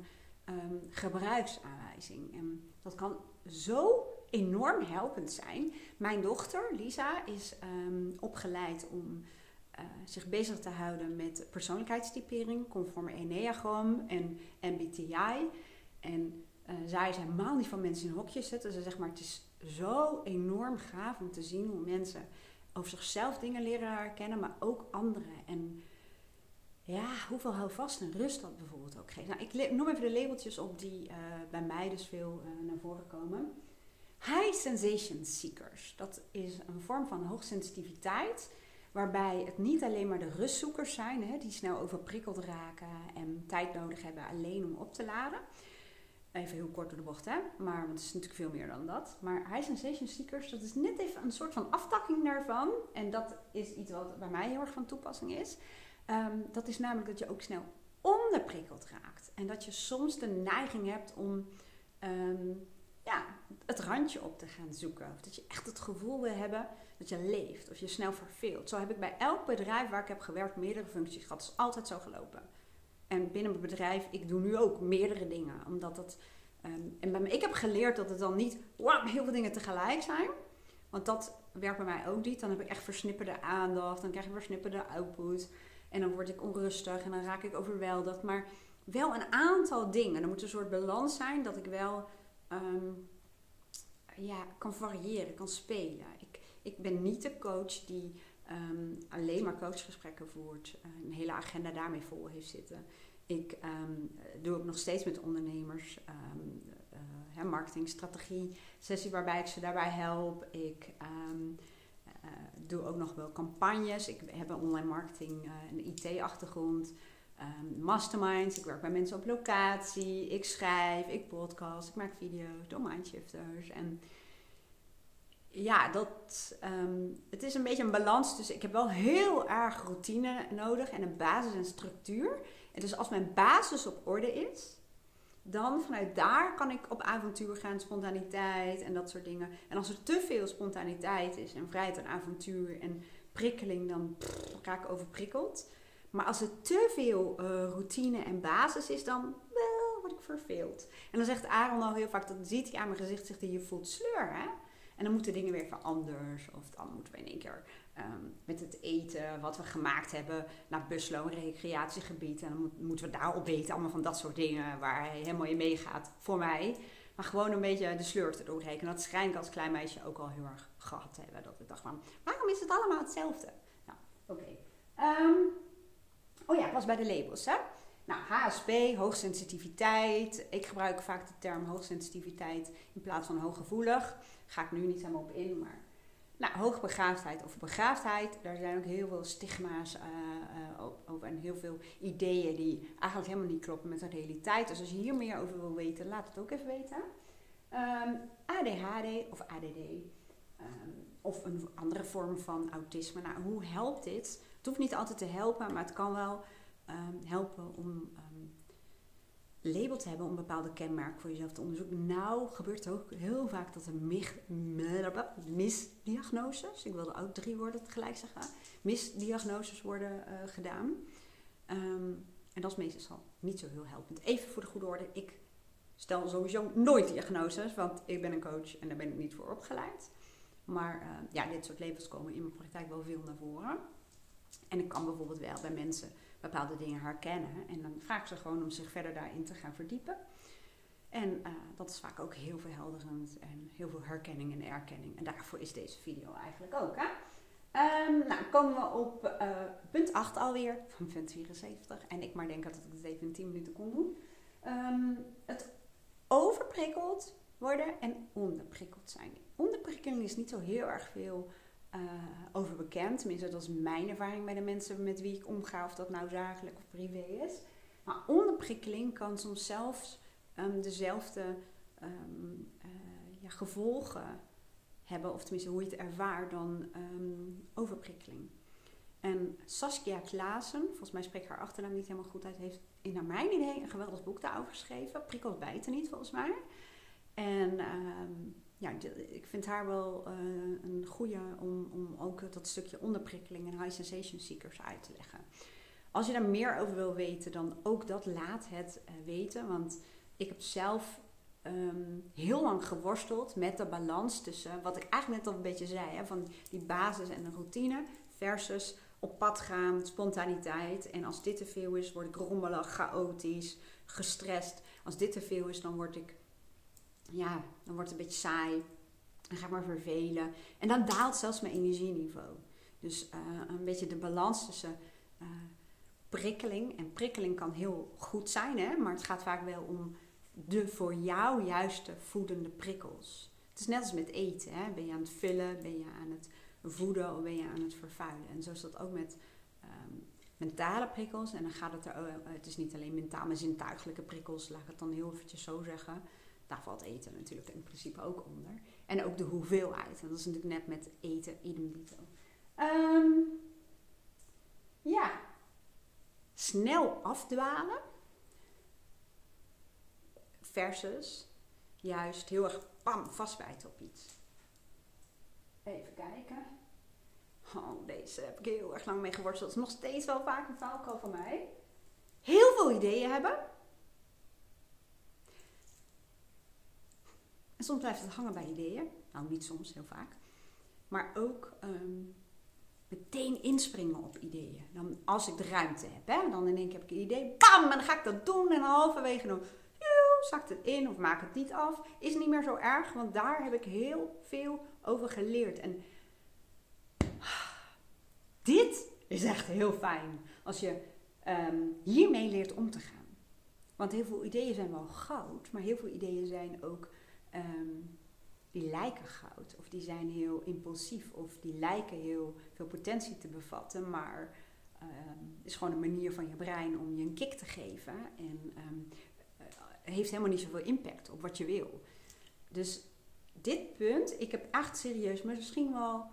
[SPEAKER 1] um, gebruiksaanwijzing. En dat kan zo enorm helpend zijn. Mijn dochter, Lisa, is um, opgeleid om uh, zich bezig te houden met persoonlijkheidstypering, conforme Enneagram en MBTI. En uh, zij is helemaal niet van mensen in hokjes zetten. Ze zegt maar, het is zo enorm gaaf om te zien hoe mensen over zichzelf dingen leren herkennen, maar ook anderen. En ja, hoeveel houvast en rust dat bijvoorbeeld ook geeft. Nou, ik noem even de labeltjes op die uh, bij mij dus veel uh, naar voren komen. High sensation seekers. Dat is een vorm van hoogsensitiviteit. Waarbij het niet alleen maar de rustzoekers zijn, hè, die snel overprikkeld raken en tijd nodig hebben alleen om op te laden. Even heel kort door de bocht, hè? Maar want het is natuurlijk veel meer dan dat. Maar high sensation seekers, dat is net even een soort van aftakking daarvan. En dat is iets wat bij mij heel erg van toepassing is. Um, dat is namelijk dat je ook snel onderprikkeld raakt. En dat je soms de neiging hebt om um, ja, het randje op te gaan zoeken. Of dat je echt het gevoel wil hebben dat je leeft. Of je snel verveelt. Zo heb ik bij elk bedrijf waar ik heb gewerkt meerdere functies gehad. Het is altijd zo gelopen. En binnen mijn bedrijf, ik doe nu ook meerdere dingen. Omdat dat. Um, en bij me, ik heb geleerd dat het dan niet wow, heel veel dingen tegelijk zijn. Want dat werkt bij mij ook niet. Dan heb ik echt versnipperde aandacht. Dan krijg ik versnipperde output. En dan word ik onrustig en dan raak ik overweldigd. Maar wel een aantal dingen. Er moet een soort balans zijn dat ik wel ehm, ja, kan variëren, kan spelen. Ik, ik ben niet de coach die ehm, alleen maar coachgesprekken voert. Een hele agenda daarmee vol heeft zitten. Ik um, doe ook nog steeds met ondernemers uh, marketingstrategie sessie waarbij ik ze daarbij help. Ik doe ook nog wel campagnes. Ik heb een online marketing en uh, IT-achtergrond. Um, masterminds. Ik werk bij mensen op locatie. Ik schrijf, ik podcast, ik maak video's, doe mindshifters. En ja, dat, um, het is een beetje een balans. Dus ik heb wel heel erg routine nodig en een basis en structuur. En dus als mijn basis op orde is, dan vanuit daar kan ik op avontuur gaan, spontaniteit en dat soort dingen. En als er te veel spontaniteit is en vrijheid en avontuur en prikkeling, dan pff, raak ik overprikkeld. Maar als er te veel uh, routine en basis is, dan wel word ik verveeld. En dan zegt Aaron al heel vaak, dat ziet hij aan mijn gezicht, zegt hij, je voelt sleur hè. En dan moeten dingen weer van anders. Of dan moeten we in één keer um, met het eten wat we gemaakt hebben naar Buslo, een recreatiegebied. En dan moet, moeten we daar opeten. Allemaal van dat soort dingen waar hij helemaal in meegaat voor mij. Maar gewoon een beetje de sleur te doorrekenen. Dat schijn ik als klein meisje ook al heel erg gehad te hebben. Dat ik dacht van, waarom is het allemaal hetzelfde? Nou, oké. Um, oh ja, ik was bij de labels, hè. Nou, HSP, hoogsensitiviteit. Ik gebruik vaak de term hoogsensitiviteit in plaats van hooggevoelig. Ga ik nu niet helemaal op in, maar... Nou, hoogbegaafdheid of begaafdheid, daar zijn ook heel veel stigma's uh, uh, over en heel veel ideeën die eigenlijk helemaal niet kloppen met de realiteit. Dus als je hier meer over wil weten, laat het ook even weten. Ehm, ADHD of ADD um, of een andere vorm van autisme. Nou, hoe helpt dit? Het hoeft niet altijd te helpen, maar het kan wel um, helpen om label te hebben, om bepaalde kenmerk voor jezelf te onderzoeken. Nou gebeurt het ook heel vaak dat er misdiagnoses, ik wilde ook drie woorden tegelijk zeggen, misdiagnoses worden gedaan. En dat is meestal niet zo heel helpend. Even voor de goede orde, ik stel sowieso nooit diagnoses, want ik ben een coach en daar ben ik niet voor opgeleid. Maar ja, dit soort labels komen in mijn praktijk wel veel naar voren. En ik kan bijvoorbeeld wel bij mensen bepaalde dingen herkennen. En dan vraag ze gewoon om zich verder daarin te gaan verdiepen. En uh, dat is vaak ook heel verhelderend en heel veel herkenning en erkenning. En daarvoor is deze video eigenlijk ook. Hè? Um, nou, komen we op uh, punt 8 alweer van punt 74. En ik maar denk dat ik het even in 10 minuten kon doen. Um, het overprikkeld worden en onderprikkeld zijn. Onderprikkeling is niet zo heel erg veel uh, over bekend. Tenminste, dat is mijn ervaring bij de mensen met wie ik omga, of dat nou zakelijk of privé is. Maar onderprikkeling kan soms zelfs um, dezelfde um, uh, ja, gevolgen hebben, of tenminste hoe je het ervaart, dan um, overprikkeling. En Saskia Klaassen, volgens mij spreek haar achternaam niet helemaal goed uit, heeft in naar mijn idee een geweldig boek daarover geschreven. Prikkels bijten niet, volgens mij. En ja, ik vind haar wel uh, een goede om, om ook dat stukje onderprikkeling en high sensation seekers uit te leggen. Als je daar meer over wil weten, dan ook dat laat het uh, weten. Want ik heb zelf um, heel lang geworsteld met de balans tussen wat ik eigenlijk net al een beetje zei: hè, van die basis en de routine versus op pad gaan, spontaniteit. En als dit te veel is, word ik rommelig, chaotisch, gestrest. Als dit te veel is, dan word ik ja, dan wordt het een beetje saai. Dan ga ik maar vervelen. En dan daalt zelfs mijn energieniveau. Dus uh, een beetje de balans tussen uh, prikkeling. En prikkeling kan heel goed zijn, hè? maar het gaat vaak wel om de voor jou juiste voedende prikkels. Het is net als met eten. Hè? Ben je aan het vullen, ben je aan het voeden of ben je aan het vervuilen. En zo is dat ook met um, mentale prikkels. En dan gaat het er, uh, het is niet alleen mentaal, maar zintuigelijke prikkels, laat ik het dan heel eventjes zo zeggen. Daar valt eten natuurlijk in principe ook onder. En ook de hoeveelheid. En dat is natuurlijk net met eten idem dito. Um, ja. Snel afdwalen. Versus juist heel erg pam vastbijten op iets. Even kijken. Oh, deze heb ik heel erg lang mee geworsteld. Dat is nog steeds wel vaak een valkuil van mij. Heel veel ideeën hebben En soms blijft het hangen bij ideeën. Nou, niet soms, heel vaak. Maar ook ehm, meteen inspringen op ideeën. Dan, als ik de ruimte heb, hè, dan in één keer heb ik een idee, bam, en dan ga ik dat doen. En halverwege dan zakt het in of maak het niet af. Is niet meer zo erg, want daar heb ik heel veel over geleerd. En dit is echt heel fijn. Als je ehm, hiermee leert om te gaan. Want heel veel ideeën zijn wel goud, maar heel veel ideeën zijn ook. Ehm, die lijken goud. Of die zijn heel impulsief. Of die lijken heel veel potentie te bevatten. Maar ehm, is gewoon een manier van je brein om je een kick te geven. En uh, heeft helemaal niet zoveel impact op wat je wil. Dus dit punt, ik heb echt serieus, maar misschien wel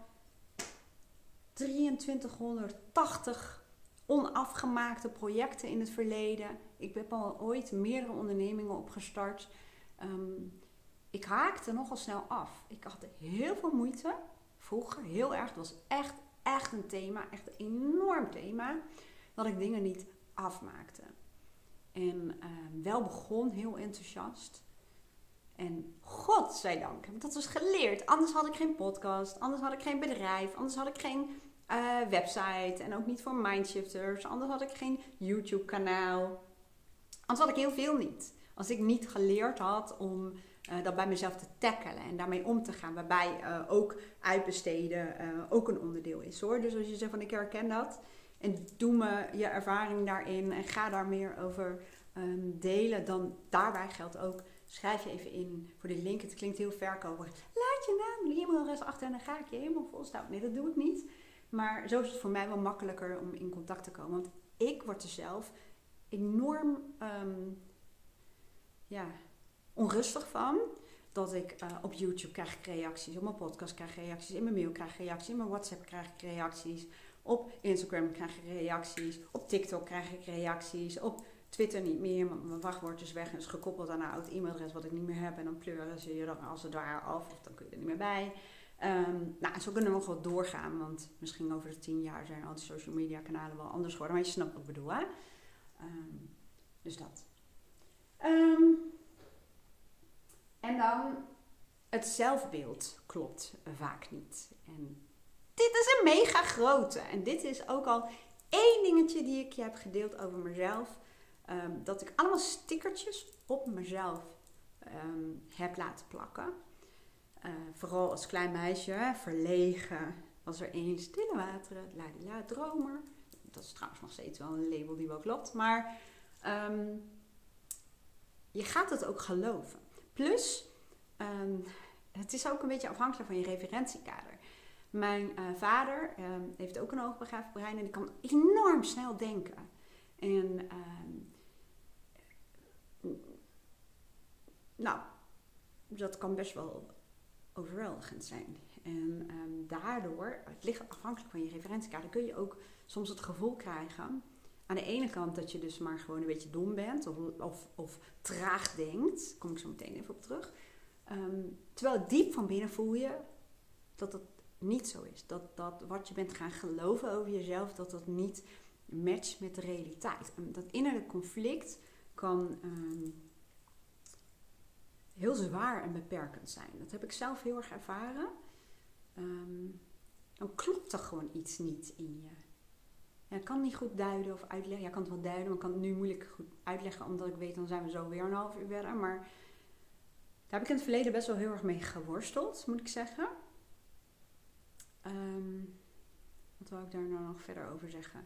[SPEAKER 1] 2380 onafgemaakte projecten in het verleden. Ik heb al ooit meerdere ondernemingen opgestart. Um, ik haakte nogal snel af. Ik had heel veel moeite. Vroeger, heel erg. Het was echt, echt een thema. Echt een enorm thema. Dat ik dingen niet afmaakte. En uh, wel begon heel enthousiast. En godzijdank heb ik dat dus geleerd. Anders had ik geen podcast. Anders had ik geen bedrijf. Anders had ik geen uh, website. En ook niet voor mindshifters. Anders had ik geen YouTube kanaal. Anders had ik heel veel niet. Als ik niet geleerd had om uh, dat bij mezelf te tackelen en daarmee om te gaan. Waarbij uh, ook uitbesteden uh, ook een onderdeel is hoor. Dus als je zegt van ik herken dat. En doe me je ervaring daarin en ga daar meer over um, delen. Dan daarbij geldt ook, schrijf je even in voor de link. Het klinkt heel verkoper. Laat je naam en e-mailadres achter en dan ga ik je helemaal volstaan. Nee, dat doe ik niet. Maar zo is het voor mij wel makkelijker om in contact te komen. Want ik word er zelf enorm um, ja, onrustig van. Dat ik uh, op YouTube krijg reacties, op mijn podcast krijg reacties, in mijn mail krijg reacties, in mijn WhatsApp krijg ik reacties, op Instagram krijg ik reacties, op TikTok krijg ik reacties, op Twitter niet meer, want mijn wachtwoord is weg en is gekoppeld aan een oud e-mailadres wat ik niet meer heb. En dan pleuren ze je er als het ware af of dan kun je er niet meer bij. Um, nou, zo kunnen we nog wel doorgaan, want misschien over de tien jaar zijn al die social media kanalen wel anders geworden. Maar je snapt wat ik bedoel, hè? Um, dus dat. Um, en dan het zelfbeeld klopt vaak niet. En dit is een mega grote. En dit is ook al één dingetje die ik je heb gedeeld over mezelf. Um, dat ik allemaal stickertjes op mezelf um, heb laten plakken. Uh, vooral als klein meisje, verlegen, was er één stille wateren, la la dromer. Dat is trouwens nog steeds wel een label die wel klopt. Maar um, je gaat het ook geloven. Plus, um, het is ook een beetje afhankelijk van je referentiekader. Mijn uh, vader um, heeft ook een hoogbegaafd brein en die kan enorm snel denken. En nou, dat kan best wel overweldigend zijn. En daardoor, het ligt afhankelijk van je referentiekader, kun je ook soms het gevoel krijgen. Aan de ene kant dat je dus maar gewoon een beetje dom bent of, of, of traag denkt. Kom ik zo meteen even op terug. Um, terwijl diep van binnen voel je dat het niet zo is. Dat, dat wat je bent gaan geloven over jezelf, dat dat niet matcht met de realiteit. Dat innerlijk conflict kan um, heel zwaar en beperkend zijn. Dat heb ik zelf heel erg ervaren. Um, dan klopt er gewoon iets niet in je. Ja, ik kan niet goed duiden of uitleggen. Ja, ik kan het wel duiden, maar ik kan het nu moeilijk goed uitleggen, omdat ik weet, dan zijn we zo weer een half uur verder. Maar daar heb ik in het verleden best wel heel erg mee geworsteld, moet ik zeggen. Um, wat wil ik daar nou nog verder over zeggen?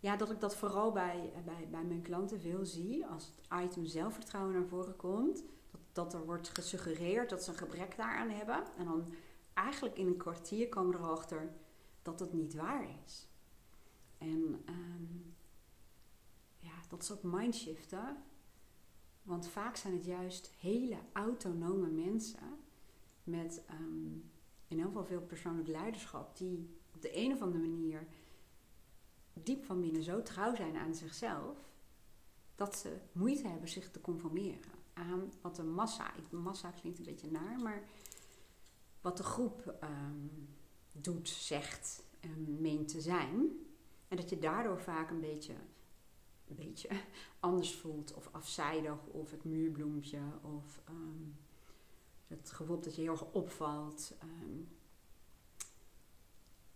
[SPEAKER 1] Ja, dat ik dat vooral bij, bij, bij mijn klanten veel zie. Als het item zelfvertrouwen naar voren komt. Dat, dat er wordt gesuggereerd dat ze een gebrek daaraan hebben. En dan eigenlijk in een kwartier komen erachter dat het niet waar is. En um, ja, dat is ook mindshiften. Want vaak zijn het juist hele autonome mensen met um, in heel veel persoonlijk leiderschap, die op de een of andere manier diep van binnen zo trouw zijn aan zichzelf, dat ze moeite hebben zich te conformeren aan wat de massa, massa klinkt een beetje naar, maar wat de groep um, doet, zegt en meent te zijn. En dat je daardoor vaak een beetje, een beetje anders voelt of afzijdig of het muurbloempje of um, het gevoel dat je heel erg opvalt. Um,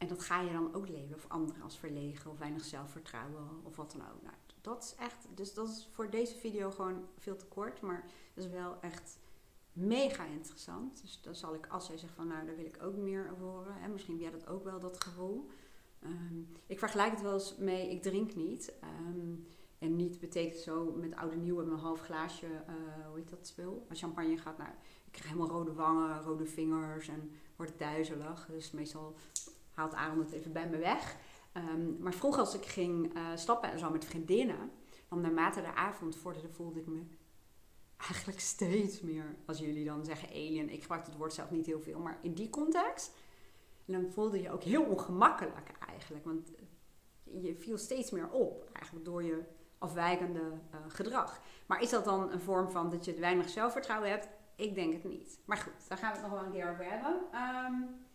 [SPEAKER 1] en dat ga je dan ook leven. Of anderen als verlegen of weinig zelfvertrouwen of wat dan ook. Nou, dat is echt, dus dat is voor deze video gewoon veel te kort. Maar dat is wel echt mega interessant. Dus dan zal ik, als jij zegt van nou, daar wil ik ook meer over horen. En misschien heb jij dat ook wel, dat gevoel. Ehm, ik vergelijk het wel eens mee, ik drink niet. Ehm, en niet betekent zo met oude nieuw met een half glaasje, uh, hoe heet dat spul? Als champagne gaat, nou, ik krijg helemaal rode wangen, rode vingers en word duizelig. Dus meestal haalt Aaron het even bij me weg. Ehm, maar vroeger als ik ging uh, stappen en zo met vriendinnen, dan naarmate de avond vorderde, voelde ik me eigenlijk steeds meer, als jullie dan zeggen alien. Ik gebruik het woord zelf niet heel veel, maar in die context. En dan voelde je ook heel ongemakkelijk eigenlijk. Want je viel steeds meer op, eigenlijk door je afwijkende uh, gedrag. Maar is dat dan een vorm van dat je weinig zelfvertrouwen hebt? Ik denk het niet. Maar goed, daar gaan we het nog wel een keer over hebben. Um,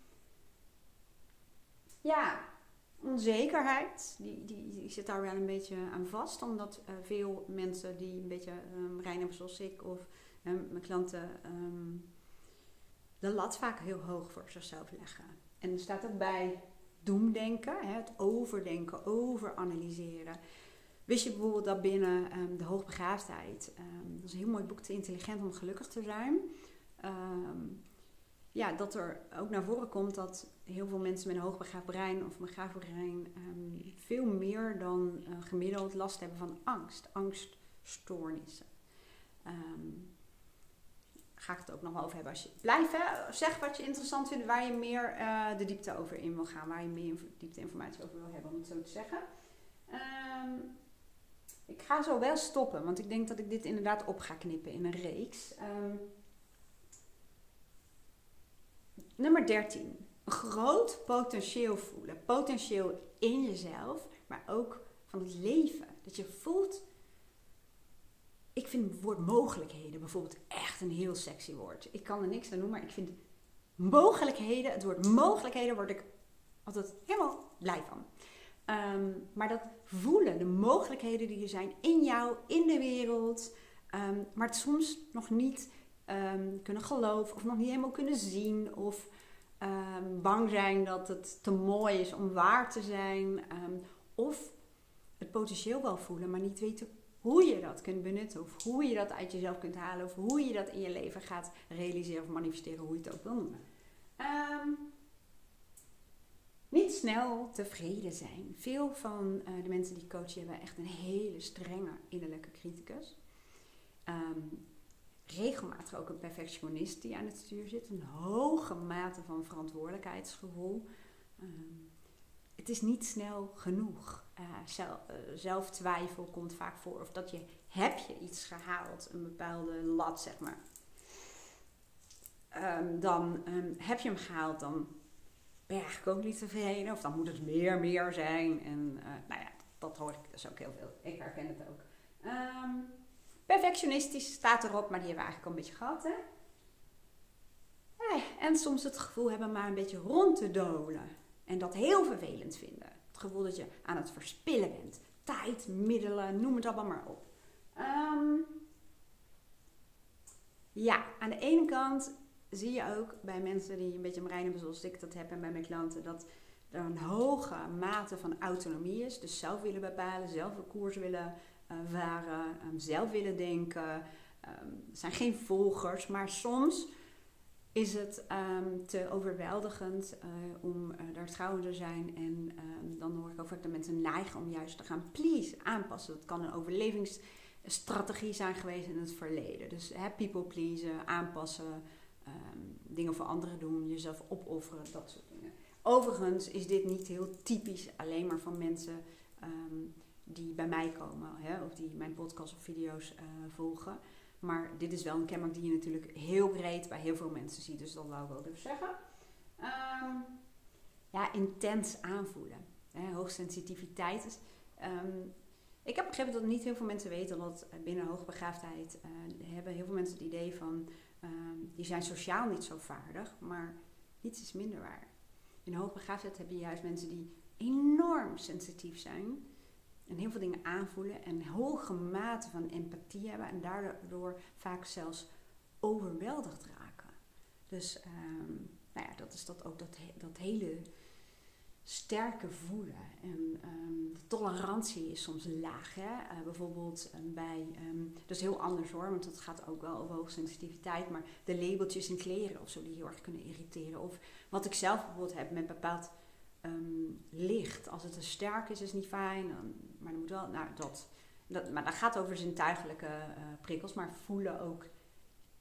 [SPEAKER 1] ja, onzekerheid, die, die, zit daar wel een beetje aan vast. Omdat uh, veel mensen die een beetje um, rein hebben zoals ik of um, mijn klanten de lat vaak heel hoog voor zichzelf leggen. En er staat ook bij doemdenken, het overdenken, overanalyseren. Wist je bijvoorbeeld dat binnen de hoogbegaafdheid, dat is een heel mooi boek, Te intelligent om gelukkig te zijn ja, dat er ook naar voren komt dat heel veel mensen met een hoogbegaafd brein of een begaafd brein veel meer dan uh, gemiddeld last hebben van angst, angststoornissen. Um, ga ik het ook nog wel over hebben. Als je blijft, hè, zeg wat je interessant vindt, waar je meer uh, de diepte over in wil gaan, waar je meer diepte informatie over wil hebben, om het zo te zeggen. Um, ik ga zo wel stoppen, want ik denk dat ik dit inderdaad op ga knippen in een reeks. Nummer 13. Een groot potentieel voelen. Potentieel in jezelf, maar ook van het leven. Dat je voelt. Ik vind het woord mogelijkheden bijvoorbeeld echt een heel sexy woord. Ik kan er niks aan doen, maar ik vind mogelijkheden, het woord mogelijkheden, word ik altijd helemaal blij van. Um, maar dat voelen, de mogelijkheden die er zijn in jou, in de wereld, um, maar het soms nog niet um, kunnen geloven of nog niet helemaal kunnen zien of bang zijn dat het te mooi is om waar te zijn of het potentieel wel voelen, maar niet weten hoe je dat kunt benutten of hoe je dat uit jezelf kunt halen of hoe je dat in je leven gaat realiseren of manifesteren, hoe je het ook wil noemen. niet snel tevreden zijn. Veel van uh, de mensen die coachen hebben echt een hele strenge innerlijke criticus. Um, regelmatig ook een perfectionist die aan het stuur zit. Een hoge mate van verantwoordelijkheidsgevoel. Um, het is niet snel genoeg. Uh, zelf, uh, zelftwijfel komt vaak voor. Of dat je, heb je iets gehaald, een bepaalde lat zeg maar. Um, dan um, heb je hem gehaald, dan ben je eigenlijk ook niet tevreden. Of dan moet het meer, meer zijn. En uh, nou ja, dat hoor ik dus ook heel veel. Ik herken het ook. Um, Perfectionistisch staat erop, maar die hebben we eigenlijk al een beetje gehad. Hè? En soms het gevoel hebben maar een beetje rond te dolen. En dat heel vervelend vinden. Het gevoel dat je aan het verspillen bent. Tijd, middelen, noem het allemaal maar op. Um, ja, aan de ene kant zie je ook bij mensen die een beetje brein hebben zoals ik dat heb en bij mijn klanten, dat er een hoge mate van autonomie is. Dus zelf willen bepalen, zelf een koers willen uh, waren, um, zelf willen denken. Um, zijn geen volgers, maar soms is het um, te overweldigend uh, om uh, daar trouw te zijn. En dan hoor ik ook vaak dat mensen neigen om juist te gaan please, aanpassen. Dat kan een overlevingsstrategie zijn geweest in het verleden. Dus hè, people pleasen, aanpassen, dingen voor anderen doen, jezelf opofferen, dat soort dingen. Overigens is dit niet heel typisch alleen maar van mensen die bij mij komen hè, of die mijn podcast of video's uh, volgen. Maar dit is wel een kenmerk die je natuurlijk heel breed bij heel veel mensen ziet. Dus dat wou ik wel even zeggen. Um, ja, intens aanvoelen. Hè, hoogsensitiviteit. is. um, ik heb begrepen dat niet heel veel mensen weten dat binnen hoogbegaafdheid uh, hebben heel veel mensen het idee van um, die zijn sociaal niet zo vaardig, maar niets is minder waar. In hoogbegaafdheid heb je juist mensen die enorm sensitief zijn en heel veel dingen aanvoelen en hoge mate van empathie hebben en daardoor vaak zelfs overweldigd raken. Dus um, nou ja, dat is dat ook dat, dat hele sterker voelen. En ehm, de tolerantie is soms laag. Hè? Eh, bijvoorbeeld ehm, bij, um, dat is heel anders hoor, want het gaat ook wel over hoogsensitiviteit. Maar de labeltjes in kleren of zo die heel erg kunnen irriteren. Of wat ik zelf bijvoorbeeld heb met bepaald licht. Als het te sterk is, is niet fijn. Maar dan moet wel, nou dat. dat maar dat gaat over zintuigelijke uh, prikkels, maar voelen ook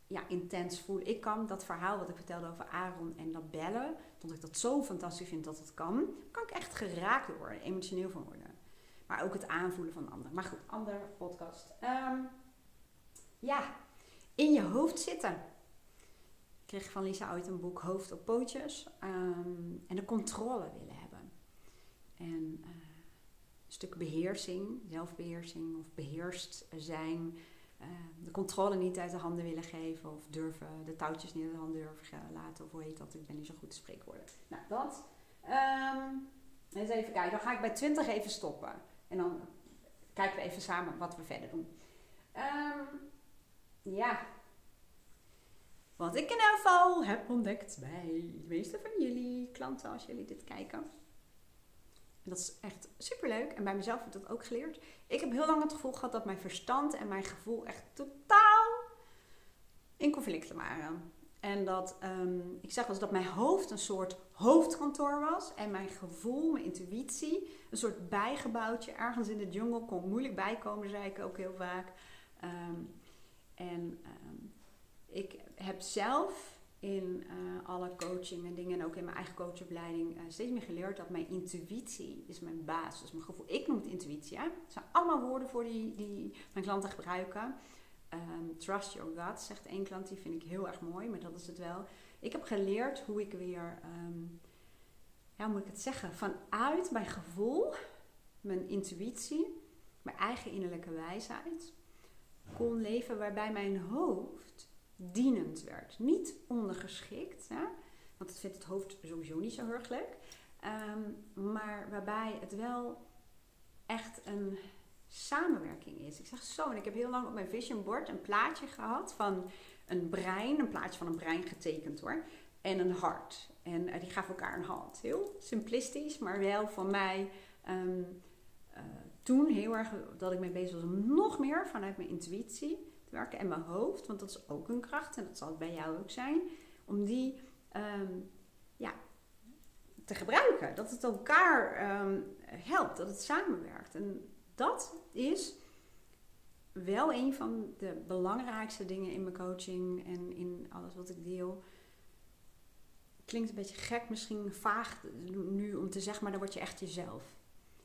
[SPEAKER 1] ja, intens voelen. Ik kan dat verhaal wat ik vertelde over Aaron en dat bellen, dat ik dat zo fantastisch vind dat het kan, kan ik echt geraakt worden, emotioneel van worden. Maar ook het aanvoelen van anderen. Maar goed, andere podcast. Ehm, ja, in je hoofd zitten. Ik kreeg van Lisa ooit een boek Hoofd op pootjes. Um, en de controle willen hebben. En een stuk beheersing, zelfbeheersing of beheerst zijn uh, de controle niet uit de handen willen geven of durven, de touwtjes niet uit de handen durven laten. Of hoe heet dat? Ik ben niet zo goed te spreekwoorden. Nou, dat. Um, eens even kijken. Dan ga ik bij 20 even stoppen. En dan kijken we even samen wat we verder doen. Um, ja. Wat ik in elk geval heb ontdekt bij de meeste van jullie klanten, als jullie dit kijken en dat is echt superleuk. En bij mezelf heb ik dat ook geleerd. Ik heb heel lang het gevoel gehad dat mijn verstand en mijn gevoel echt totaal in conflicten waren. En dat, um, ik zeg wel dat mijn hoofd een soort hoofdkantoor was. En mijn gevoel, mijn intuïtie, een soort bijgebouwtje. Ergens in de jungle kon moeilijk bijkomen, zei ik ook heel vaak. Um, en um, ik heb zelf in uh, alle coaching en dingen en ook in mijn eigen coachopleiding uh, steeds meer geleerd dat mijn intuïtie is mijn basis, mijn gevoel. Ik noem het intuïtie. Hè? Het zijn allemaal woorden voor die, die mijn klanten gebruiken. Um, trust your gut, zegt één klant, die vind ik heel erg mooi, maar dat is het wel. Ik heb geleerd hoe ik weer, um, ja, hoe moet ik het zeggen, vanuit mijn gevoel, mijn intuïtie, mijn eigen innerlijke wijsheid, kon leven waarbij mijn hoofd dienend werd. Niet ondergeschikt, hè? want dat vindt het hoofd sowieso niet zo heel erg. Um, maar waarbij het wel echt een samenwerking is. Ik zeg zo, en ik heb heel lang op mijn vision board een plaatje gehad van een brein, een plaatje van een brein getekend hoor, en een hart. En uh, die gaven elkaar een hand. Heel simplistisch, maar wel voor mij um, uh, toen heel erg dat ik mee bezig was om nog meer vanuit mijn intuïtie werken en mijn hoofd, want dat is ook een kracht en dat zal bij jou ook zijn, om die um, ja, te gebruiken. Dat het elkaar um, helpt, dat het samenwerkt. En dat is wel een van de belangrijkste dingen in mijn coaching en in alles wat ik deel. Klinkt een beetje gek, misschien vaag nu om te zeggen, maar dan word je echt jezelf.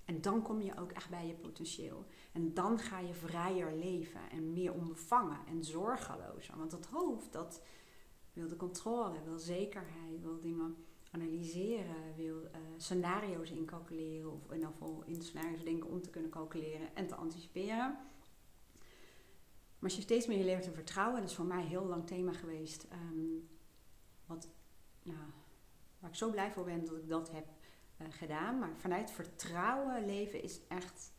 [SPEAKER 1] En dan kom je ook echt bij je potentieel. En dan ga je vrijer leven en meer onbevangen en zorgelozer. Want het hoofd, dat wil de controle, wil zekerheid, wil dingen analyseren, wil uh, scenario's incalculeren. Of in ieder in scenario's denken om te kunnen calculeren en te anticiperen. Maar als je steeds meer leert te vertrouwen, dat is voor mij een heel lang thema geweest. Um, wat, nou, waar ik zo blij voor ben dat ik dat heb uh, gedaan. Maar vanuit vertrouwen leven is echt,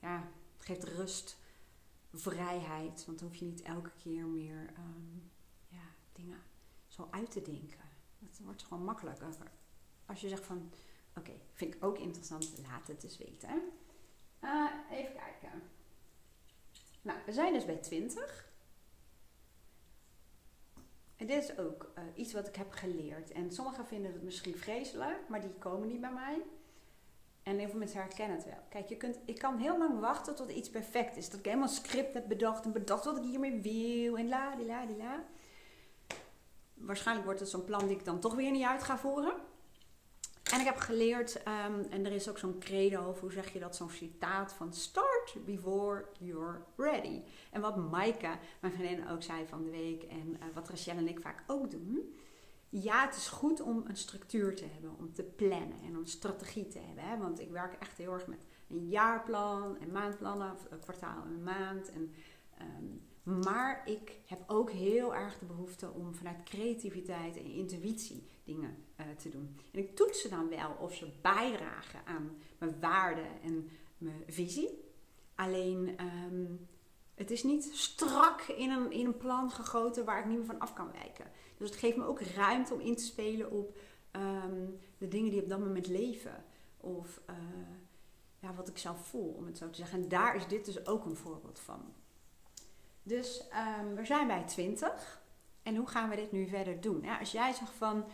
[SPEAKER 1] ja, het geeft rust, vrijheid. Want dan hoef je niet elke keer meer um, ja, dingen zo uit te denken. Het wordt gewoon makkelijker. Als je zegt van, oké, vind ik ook interessant, laat het eens weten. Uh, even kijken. Nou, we zijn dus bij 20. En dit is ook uh, iets wat ik heb geleerd. En sommigen vinden het misschien vreselijk, maar die komen niet bij mij. En heel veel mensen herkennen het wel. Kijk, je kunt, ik kan heel lang wachten tot iets perfect is. Dat ik helemaal script heb bedacht en bedacht wat ik hiermee wil. En la, die la, die la. Waarschijnlijk wordt het zo'n plan die ik dan toch weer niet uit ga voeren. En ik heb geleerd, um, en er is ook zo'n credo, of hoe zeg je dat, zo'n citaat van before you're ready. En wat Maaike, mijn vriendin, ook zei van de week, en uh, wat Rachel en ik vaak ook doen. Ja, het is goed om een structuur te hebben, om te plannen en om strategie te hebben. Hè? Want ik werk echt heel erg met een jaarplan en maandplannen, of een kwartaal en een maand. En, um, maar ik heb ook heel erg de behoefte om vanuit creativiteit en intuïtie dingen uh, te doen. En ik toets ze dan wel of ze bijdragen aan mijn waarden en mijn visie. Alleen um, het is niet strak in een, in een plan gegoten waar ik niet meer van af kan wijken. Dus het geeft me ook ruimte om in te spelen op um, de dingen die op dat moment leven. of eh, ja, wat ik zelf voel, om het zo te zeggen. En daar is dit dus ook een voorbeeld van. Dus ehm, we zijn bij 20. En hoe gaan we dit nu verder doen? Ja, als jij zegt van.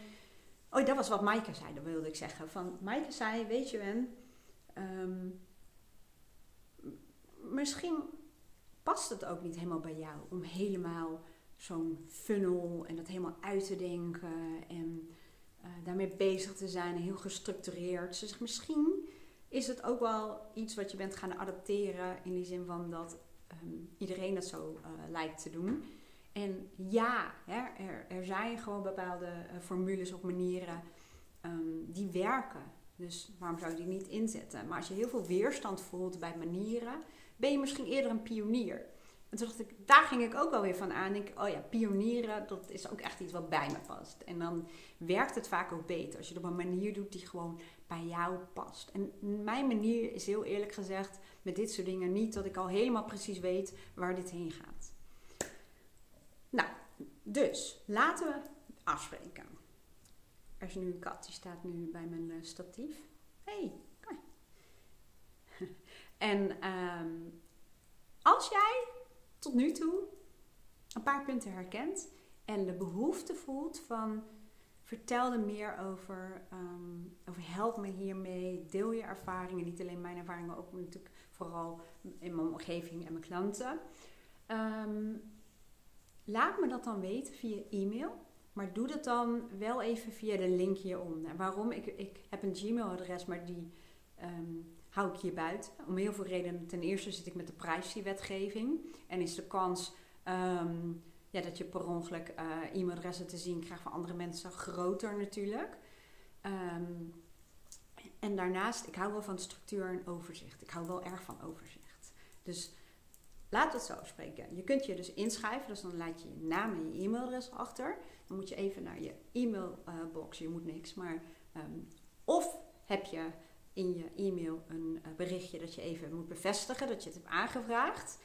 [SPEAKER 1] Oh, dat was wat Maaike zei, dat wilde ik zeggen. Van Maaike zei: Weet je, Wen, ehm, misschien past het ook niet helemaal bij jou om helemaal zo'n funnel en dat helemaal uit te denken en uh, daarmee bezig te zijn en heel gestructureerd. Dus misschien is het ook wel iets wat je bent gaan adapteren in die zin van dat um, iedereen dat zo uh, lijkt te doen. En ja, hè, er, er, zijn gewoon bepaalde uh, formules of manieren um, die werken. Dus waarom zou je die niet inzetten? Maar als je heel veel weerstand voelt bij manieren, ben je misschien eerder een pionier. En toen dacht ik, daar ging ik ook wel weer van aan. Denk, oh ja, pionieren, dat is ook echt iets wat bij me past. En dan werkt het vaak ook beter als je het op een manier doet die gewoon bij jou past. En mijn manier is heel eerlijk gezegd met dit soort dingen niet dat ik al helemaal precies weet waar dit heen gaat. Nou, dus laten we afspreken. Er is nu een kat, die staat nu bij mijn uh, statief. hey, En um, als jij tot nu toe een paar punten herkent en de behoefte voelt van vertel er meer over, um, over help me hiermee, deel je ervaringen, niet alleen mijn ervaringen, ook natuurlijk vooral in mijn omgeving en mijn klanten. Um, laat me dat dan weten via e-mail. Maar doe dat dan wel even via de link hieronder. Waarom? Ik, ik heb een Gmail-adres, maar die hou ik hier buiten. Om heel veel redenen. Ten eerste zit ik met de privacywetgeving. En is de kans um, ja, dat je per ongeluk uh, e-mailadressen te zien krijgt van andere mensen groter natuurlijk. Um, en daarnaast, ik hou wel van structuur en overzicht. Ik hou wel erg van overzicht. Dus laat het zo spreken. Je kunt je dus inschrijven, dus dan laat je je naam en je e-mailadres achter. Dan moet je even naar je e-mailbox, je moet niks, maar um, of heb je in je e-mail een uh, berichtje dat je even moet bevestigen dat je het hebt aangevraagd.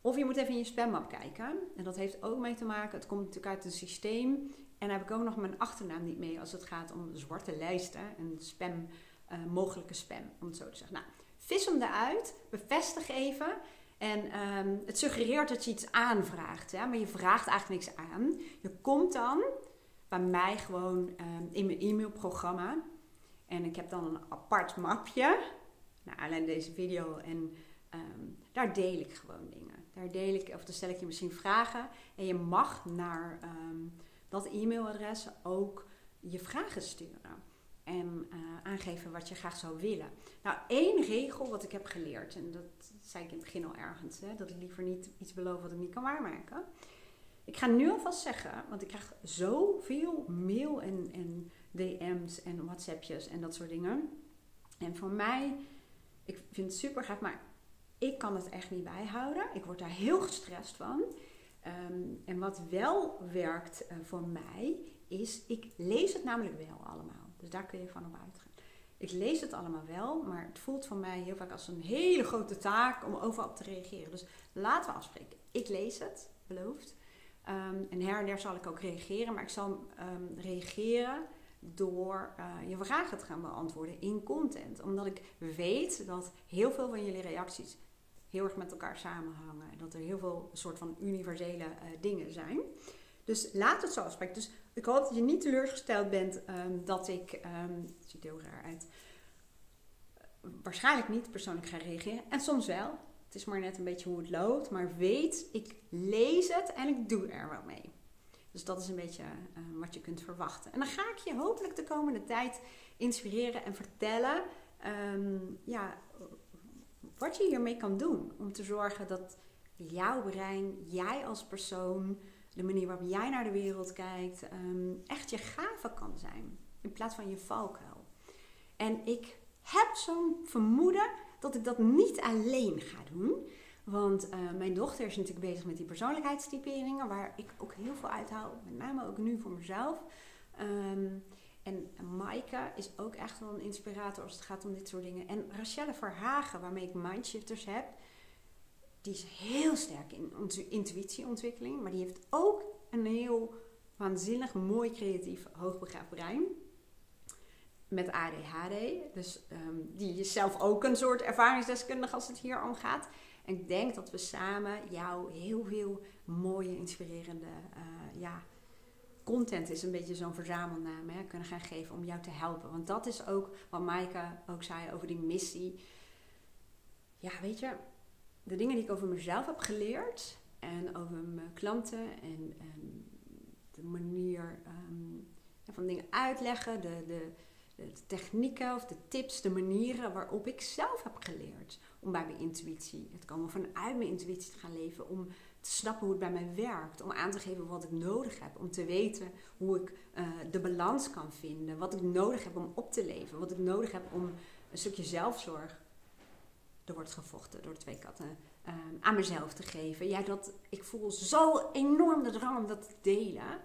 [SPEAKER 1] Of je moet even in je spammap kijken. En dat heeft ook mee te maken, het komt natuurlijk uit het systeem. En dan heb ik ook nog mijn achternaam niet mee als het gaat om zwarte lijsten en spam, uh, mogelijke spam, om het zo te zeggen. Nou, vis hem eruit, bevestig even. En um, het suggereert dat je iets aanvraagt, hè? maar je vraagt eigenlijk niks aan. Je komt dan bij mij gewoon um, in mijn e-mailprogramma. En ik heb dan een apart mapje, naar aanleiding deze video. En um, daar deel ik gewoon dingen. Daar deel ik, of dan stel ik je misschien vragen. En je mag naar um, dat e-mailadres ook je vragen sturen. En uh, aangeven wat je graag zou willen. Nou, één regel wat ik heb geleerd. En dat zei ik in het begin al ergens. Hè, dat ik liever niet iets beloof wat ik niet kan waarmaken. Ik ga nu alvast zeggen, want ik krijg zoveel mail en, en DM's en WhatsAppjes en dat soort dingen. En voor mij, ik vind het super gaaf, maar ik kan het echt niet bijhouden. Ik word daar heel gestrest van. Um, en wat wel werkt uh, voor mij is, ik lees het namelijk wel allemaal. Dus daar kun je van op uitgaan. Ik lees het allemaal wel, maar het voelt voor mij heel vaak als een hele grote taak om overal op te reageren. Dus laten we afspreken. Ik lees het, beloofd. Um, en her en der zal ik ook reageren, maar ik zal um, reageren door uh, je vragen te gaan beantwoorden in content. Omdat ik weet dat heel veel van jullie reacties heel erg met elkaar samenhangen. En dat er heel veel soort van universele uh, dingen zijn. Dus laat het zo afspreken. Dus ik hoop dat je niet teleurgesteld bent um, dat ik, um, het ziet heel raar uit, waarschijnlijk niet persoonlijk ga reageren. En soms wel. Het is maar net een beetje hoe het loopt. Maar weet, ik lees het en ik doe er wel mee. Dus dat is een beetje uh, wat je kunt verwachten. En dan ga ik je hopelijk de komende tijd inspireren en vertellen um, ja, wat je hiermee kan doen. Om te zorgen dat jouw brein, jij als persoon, de manier waarop jij naar de wereld kijkt, um, echt je gave kan zijn. In plaats van je valkuil. En ik heb zo'n vermoeden dat ik dat niet alleen ga doen. Want uh, mijn dochter is natuurlijk bezig met die persoonlijkheidstyperingen, waar ik ook heel veel uithaal, met name ook nu voor mezelf. Um, en Maaike is ook echt wel een inspirator als het gaat om dit soort dingen. En Rachelle Verhagen, waarmee ik Mindshifters heb, die is heel sterk in intuïtieontwikkeling, maar die heeft ook een heel waanzinnig, mooi, creatief, hoogbegaafd brein. met ADHD. Dus um, die is zelf ook een soort ervaringsdeskundige als het hier om gaat. En ik denk dat we samen jou heel veel mooie, inspirerende uh, ja, content is een beetje zo'n verzamelnaam hè, kunnen gaan geven om jou te helpen. Want dat is ook wat Maaike ook zei over die missie. Ja, weet je, de dingen die ik over mezelf heb geleerd en over mijn klanten en, de manier um, van dingen uitleggen, de, de, de, technieken of de tips, de manieren waarop ik zelf heb geleerd om bij mijn intuïtie, het wel vanuit mijn intuïtie te gaan leven, om te snappen hoe het bij mij werkt, om aan te geven wat ik nodig heb, om te weten hoe ik uh, de balans kan vinden, wat ik nodig heb om op te leven, wat ik nodig heb om een stukje zelfzorg. Er wordt gevochten door twee katten. Uh, aan mezelf te geven. Ja, dat, ik voel zo enorm de drang om dat te delen.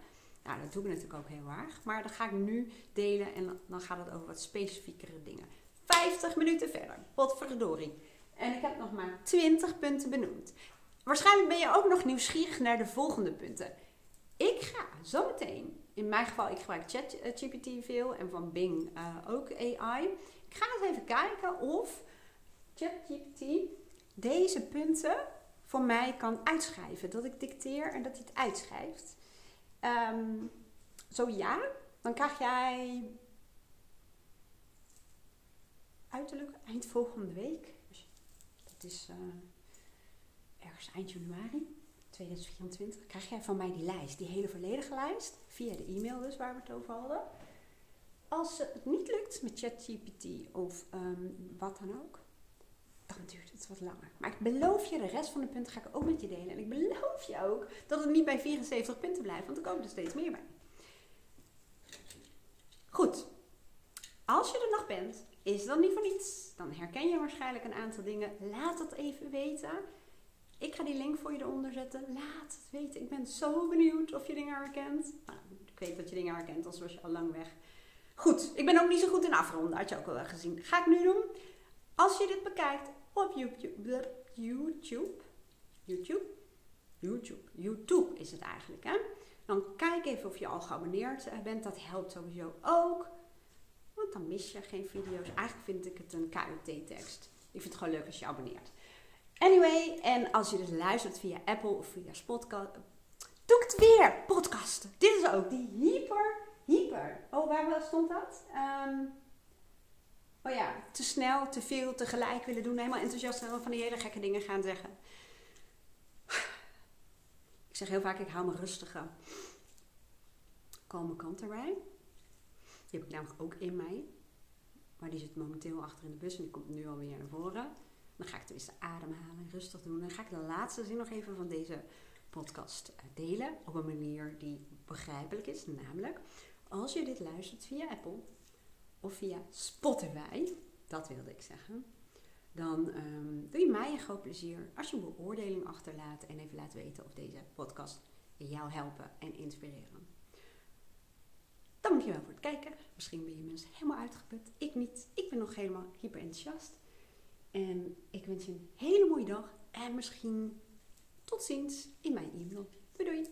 [SPEAKER 1] Nou, dat doe ik natuurlijk ook heel erg. Maar dat ga ik nu delen en dan gaat het over wat specifiekere dingen. 50 minuten verder. Wat verdorie. En ik heb nog maar 20 punten benoemd. Waarschijnlijk ben je ook nog nieuwsgierig naar de volgende punten. Ik ga zometeen, in mijn geval, ik gebruik ChatGPT veel en van Bing uh, ook AI. Ik ga eens even kijken of ChatGPT deze punten voor mij kan uitschrijven. Dat ik dicteer en dat hij het uitschrijft. Um, zo ja, dan krijg jij uiterlijk eind volgende week. Dus dat is uh, ergens eind januari 2024. Krijg jij van mij die lijst, die hele volledige lijst. Via de e-mail dus waar we het over hadden. Als het niet lukt met ChatGPT of um, wat dan ook, dan duurt het wat langer. Maar ik beloof je, de rest van de punten ga ik ook met je delen. En ik beloof je ook dat het niet bij 74 punten blijft, want er komen er steeds meer bij. Goed. Als je er nog bent, is dat niet voor niets. Dan herken je waarschijnlijk een aantal dingen. Laat het even weten. Ik ga die link voor je eronder zetten. Laat het weten. Ik ben zo benieuwd of je dingen herkent. Nou, ik weet dat je dingen herkent, anders was je al lang weg. Goed, ik ben ook niet zo goed in afronden, had je ook al wel gezien. Ga ik nu doen. Als je dit bekijkt op YouTube, YouTube, YouTube, YouTube, is het eigenlijk, hè? Dan kijk even of je al geabonneerd eh, bent. Dat helpt sowieso ook. Want dan mis je geen video's. Eigenlijk vind ik het een KUT-tekst. Ik vind het gewoon leuk als je abonneert. Anyway, en als je dus luistert via Apple of via Spotcast. Doe ik het weer! Podcasten. Dit is ook die hyper, hyper. Oh, waar stond dat? Um, oh ja, te snel, te veel, tegelijk willen doen. Helemaal enthousiast en van die hele gekke dingen gaan zeggen. Ik zeg heel vaak, ik hou me rustige, kalme kant erbij. Die heb ik namelijk ook in mij. Maar die zit momenteel achter in de bus en die komt nu alweer naar voren. Dan ga ik tenminste ademhalen, rustig doen. Dan ga ik de laatste zin nog even van deze podcast eh, delen. Op een manier die begrijpelijk is. Namelijk, als je dit luistert via Apple of via Spotify, dat wilde ik zeggen. Dan doe je mij een groot plezier als je een beoordeling achterlaat en even laat weten of deze podcast jou helpen en inspireren. Dankjewel voor het kijken. Misschien ben je mensen helemaal uitgeput. Ik niet. Ik ben nog helemaal hyper enthousiast. En ik wens je een hele mooie dag. En misschien tot ziens in mijn e-mail. Doei doei.